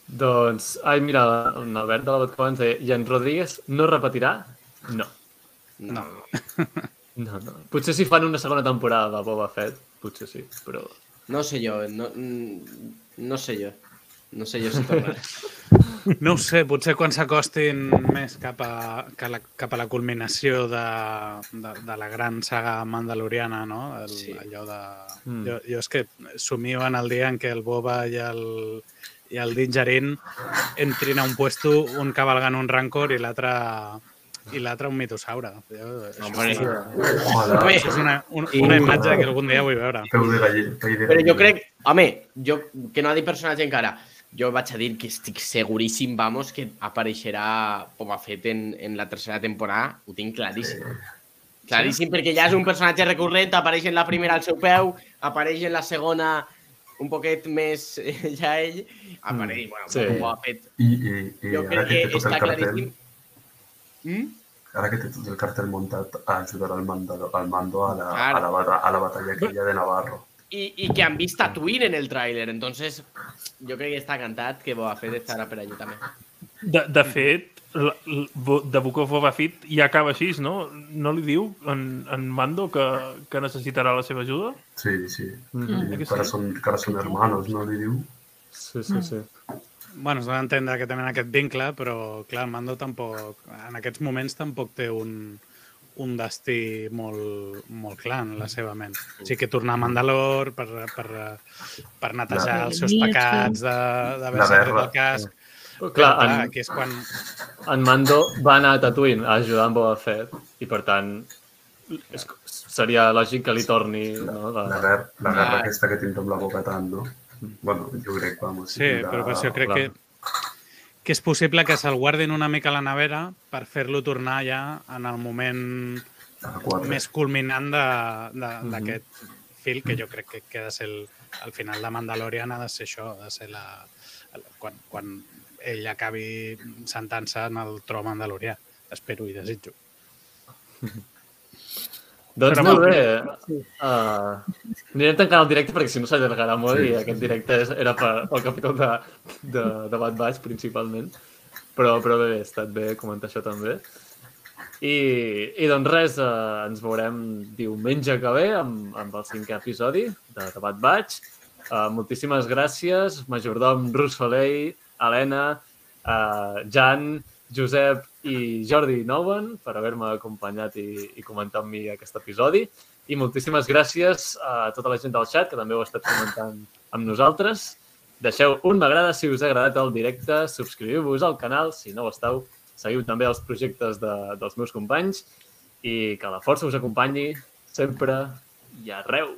Doncs, ai, mira, en Albert de la Batcova ens deia, i en Rodríguez no repetirà? No. No. No, no. Potser si fan una segona temporada de Boba Fett, potser sí, però... No sé jo, no, no sé jo. No sé jo si tornarà. [LAUGHS] No ho sé, potser quan s'acostin més cap a, que la, cap a la culminació de, de, de la gran saga mandaloriana, no? El, Sí. Allò de... Mm. Jo, jo és que somio en el dia en què el Boba i el, i el Din Djarin entrin a un puesto, un cavalgant un rancor i l'altre i l'altre un mitosaure. Jo, això. Home, això és una, un, una imatge que algun dia vull veure. Però jo crec... Home, jo, que no ha dit personatge encara, jo vaig a dir que estic seguríssim, vamos, que apareixerà Boba Fett en, en la tercera temporada. Ho tinc claríssim. Claríssim, perquè ja és un personatge recurrent, apareix en la primera al seu peu, apareix en la segona un poquet més eh, ja ell, apareix, bueno, sí. Boba Fett. I, i, i Jo crec que que està claríssim. Mm? ara que té tot el cartel muntat, ajudarà al mando, al mando a la, Claro. a la, a la batalla aquella de Navarro. I, I que han vist Tatooine en el tràiler, entonces jo crec que està cantat que Boba Fett estarà per allà també. De, de fet, The Book of Boba Fett ja acaba així, no? No li diu en, en Mando que, que necessitarà la seva ajuda? Sí, sí. Mm. I que que ara, són, que ara són hermanos, no li diu? Sí, sí, sí. Bueno, s'ha d'entendre que tenen aquest vincle, però clar, el Mando tampoc, en aquests moments tampoc té un, un destí molt, molt clar en la seva ment. O sigui que tornar a Mandalor per, per, per netejar La- els seus pecats d'haver-se tret el casc. Però, Clar, en, aquí és quan... en Mando va anar a Tatooine a ajudar en Boba Fett i, per tant, és, seria lògic que li torni no, La, la, guerra, la guerra Ah. aquesta que tindrà amb la boca tant, no? Bueno, jo crec, vamos. Sí, però per això crec clar. que que és possible que se'l guardin una mica a la nevera per fer-lo tornar ja en el moment més culminant Mhm. d'aquest fil, que jo crec que, que ha de ser el, al final de Mandalorian ha de ser això, ha de ser la, el- quan, quan ell acabi sentant-se en el tro mandalorià. Espero i desitjo. Doncs [LAUGHS] Serà molt molt bé. Uh, anirem tancant el directe perquè si no s'allargarà molt Sí, i sí, aquest sí. directe és, era per, pel capítol de, de, de Bad Batch principalment. Però, però bé, ha estat bé comentar això també. I, i doncs res, uh, ens veurem diumenge que ve amb, amb el cinquè episodi de, de Bad Batch. Uh, moltíssimes gràcies, majordom Rus Soleil, Helena, uh, Jan, Josep i Jordi Nouen per haver-me acompanyat i, i comentar amb mi aquest episodi. I moltíssimes gràcies a tota la gent del chat que també ha estat comentant amb nosaltres. Deixeu un m'agrada si us ha agradat el directe, subscriviu-vos al canal si no ho esteu, seguiu també els projectes de, dels meus companys i que la força us acompanyi sempre i arreu.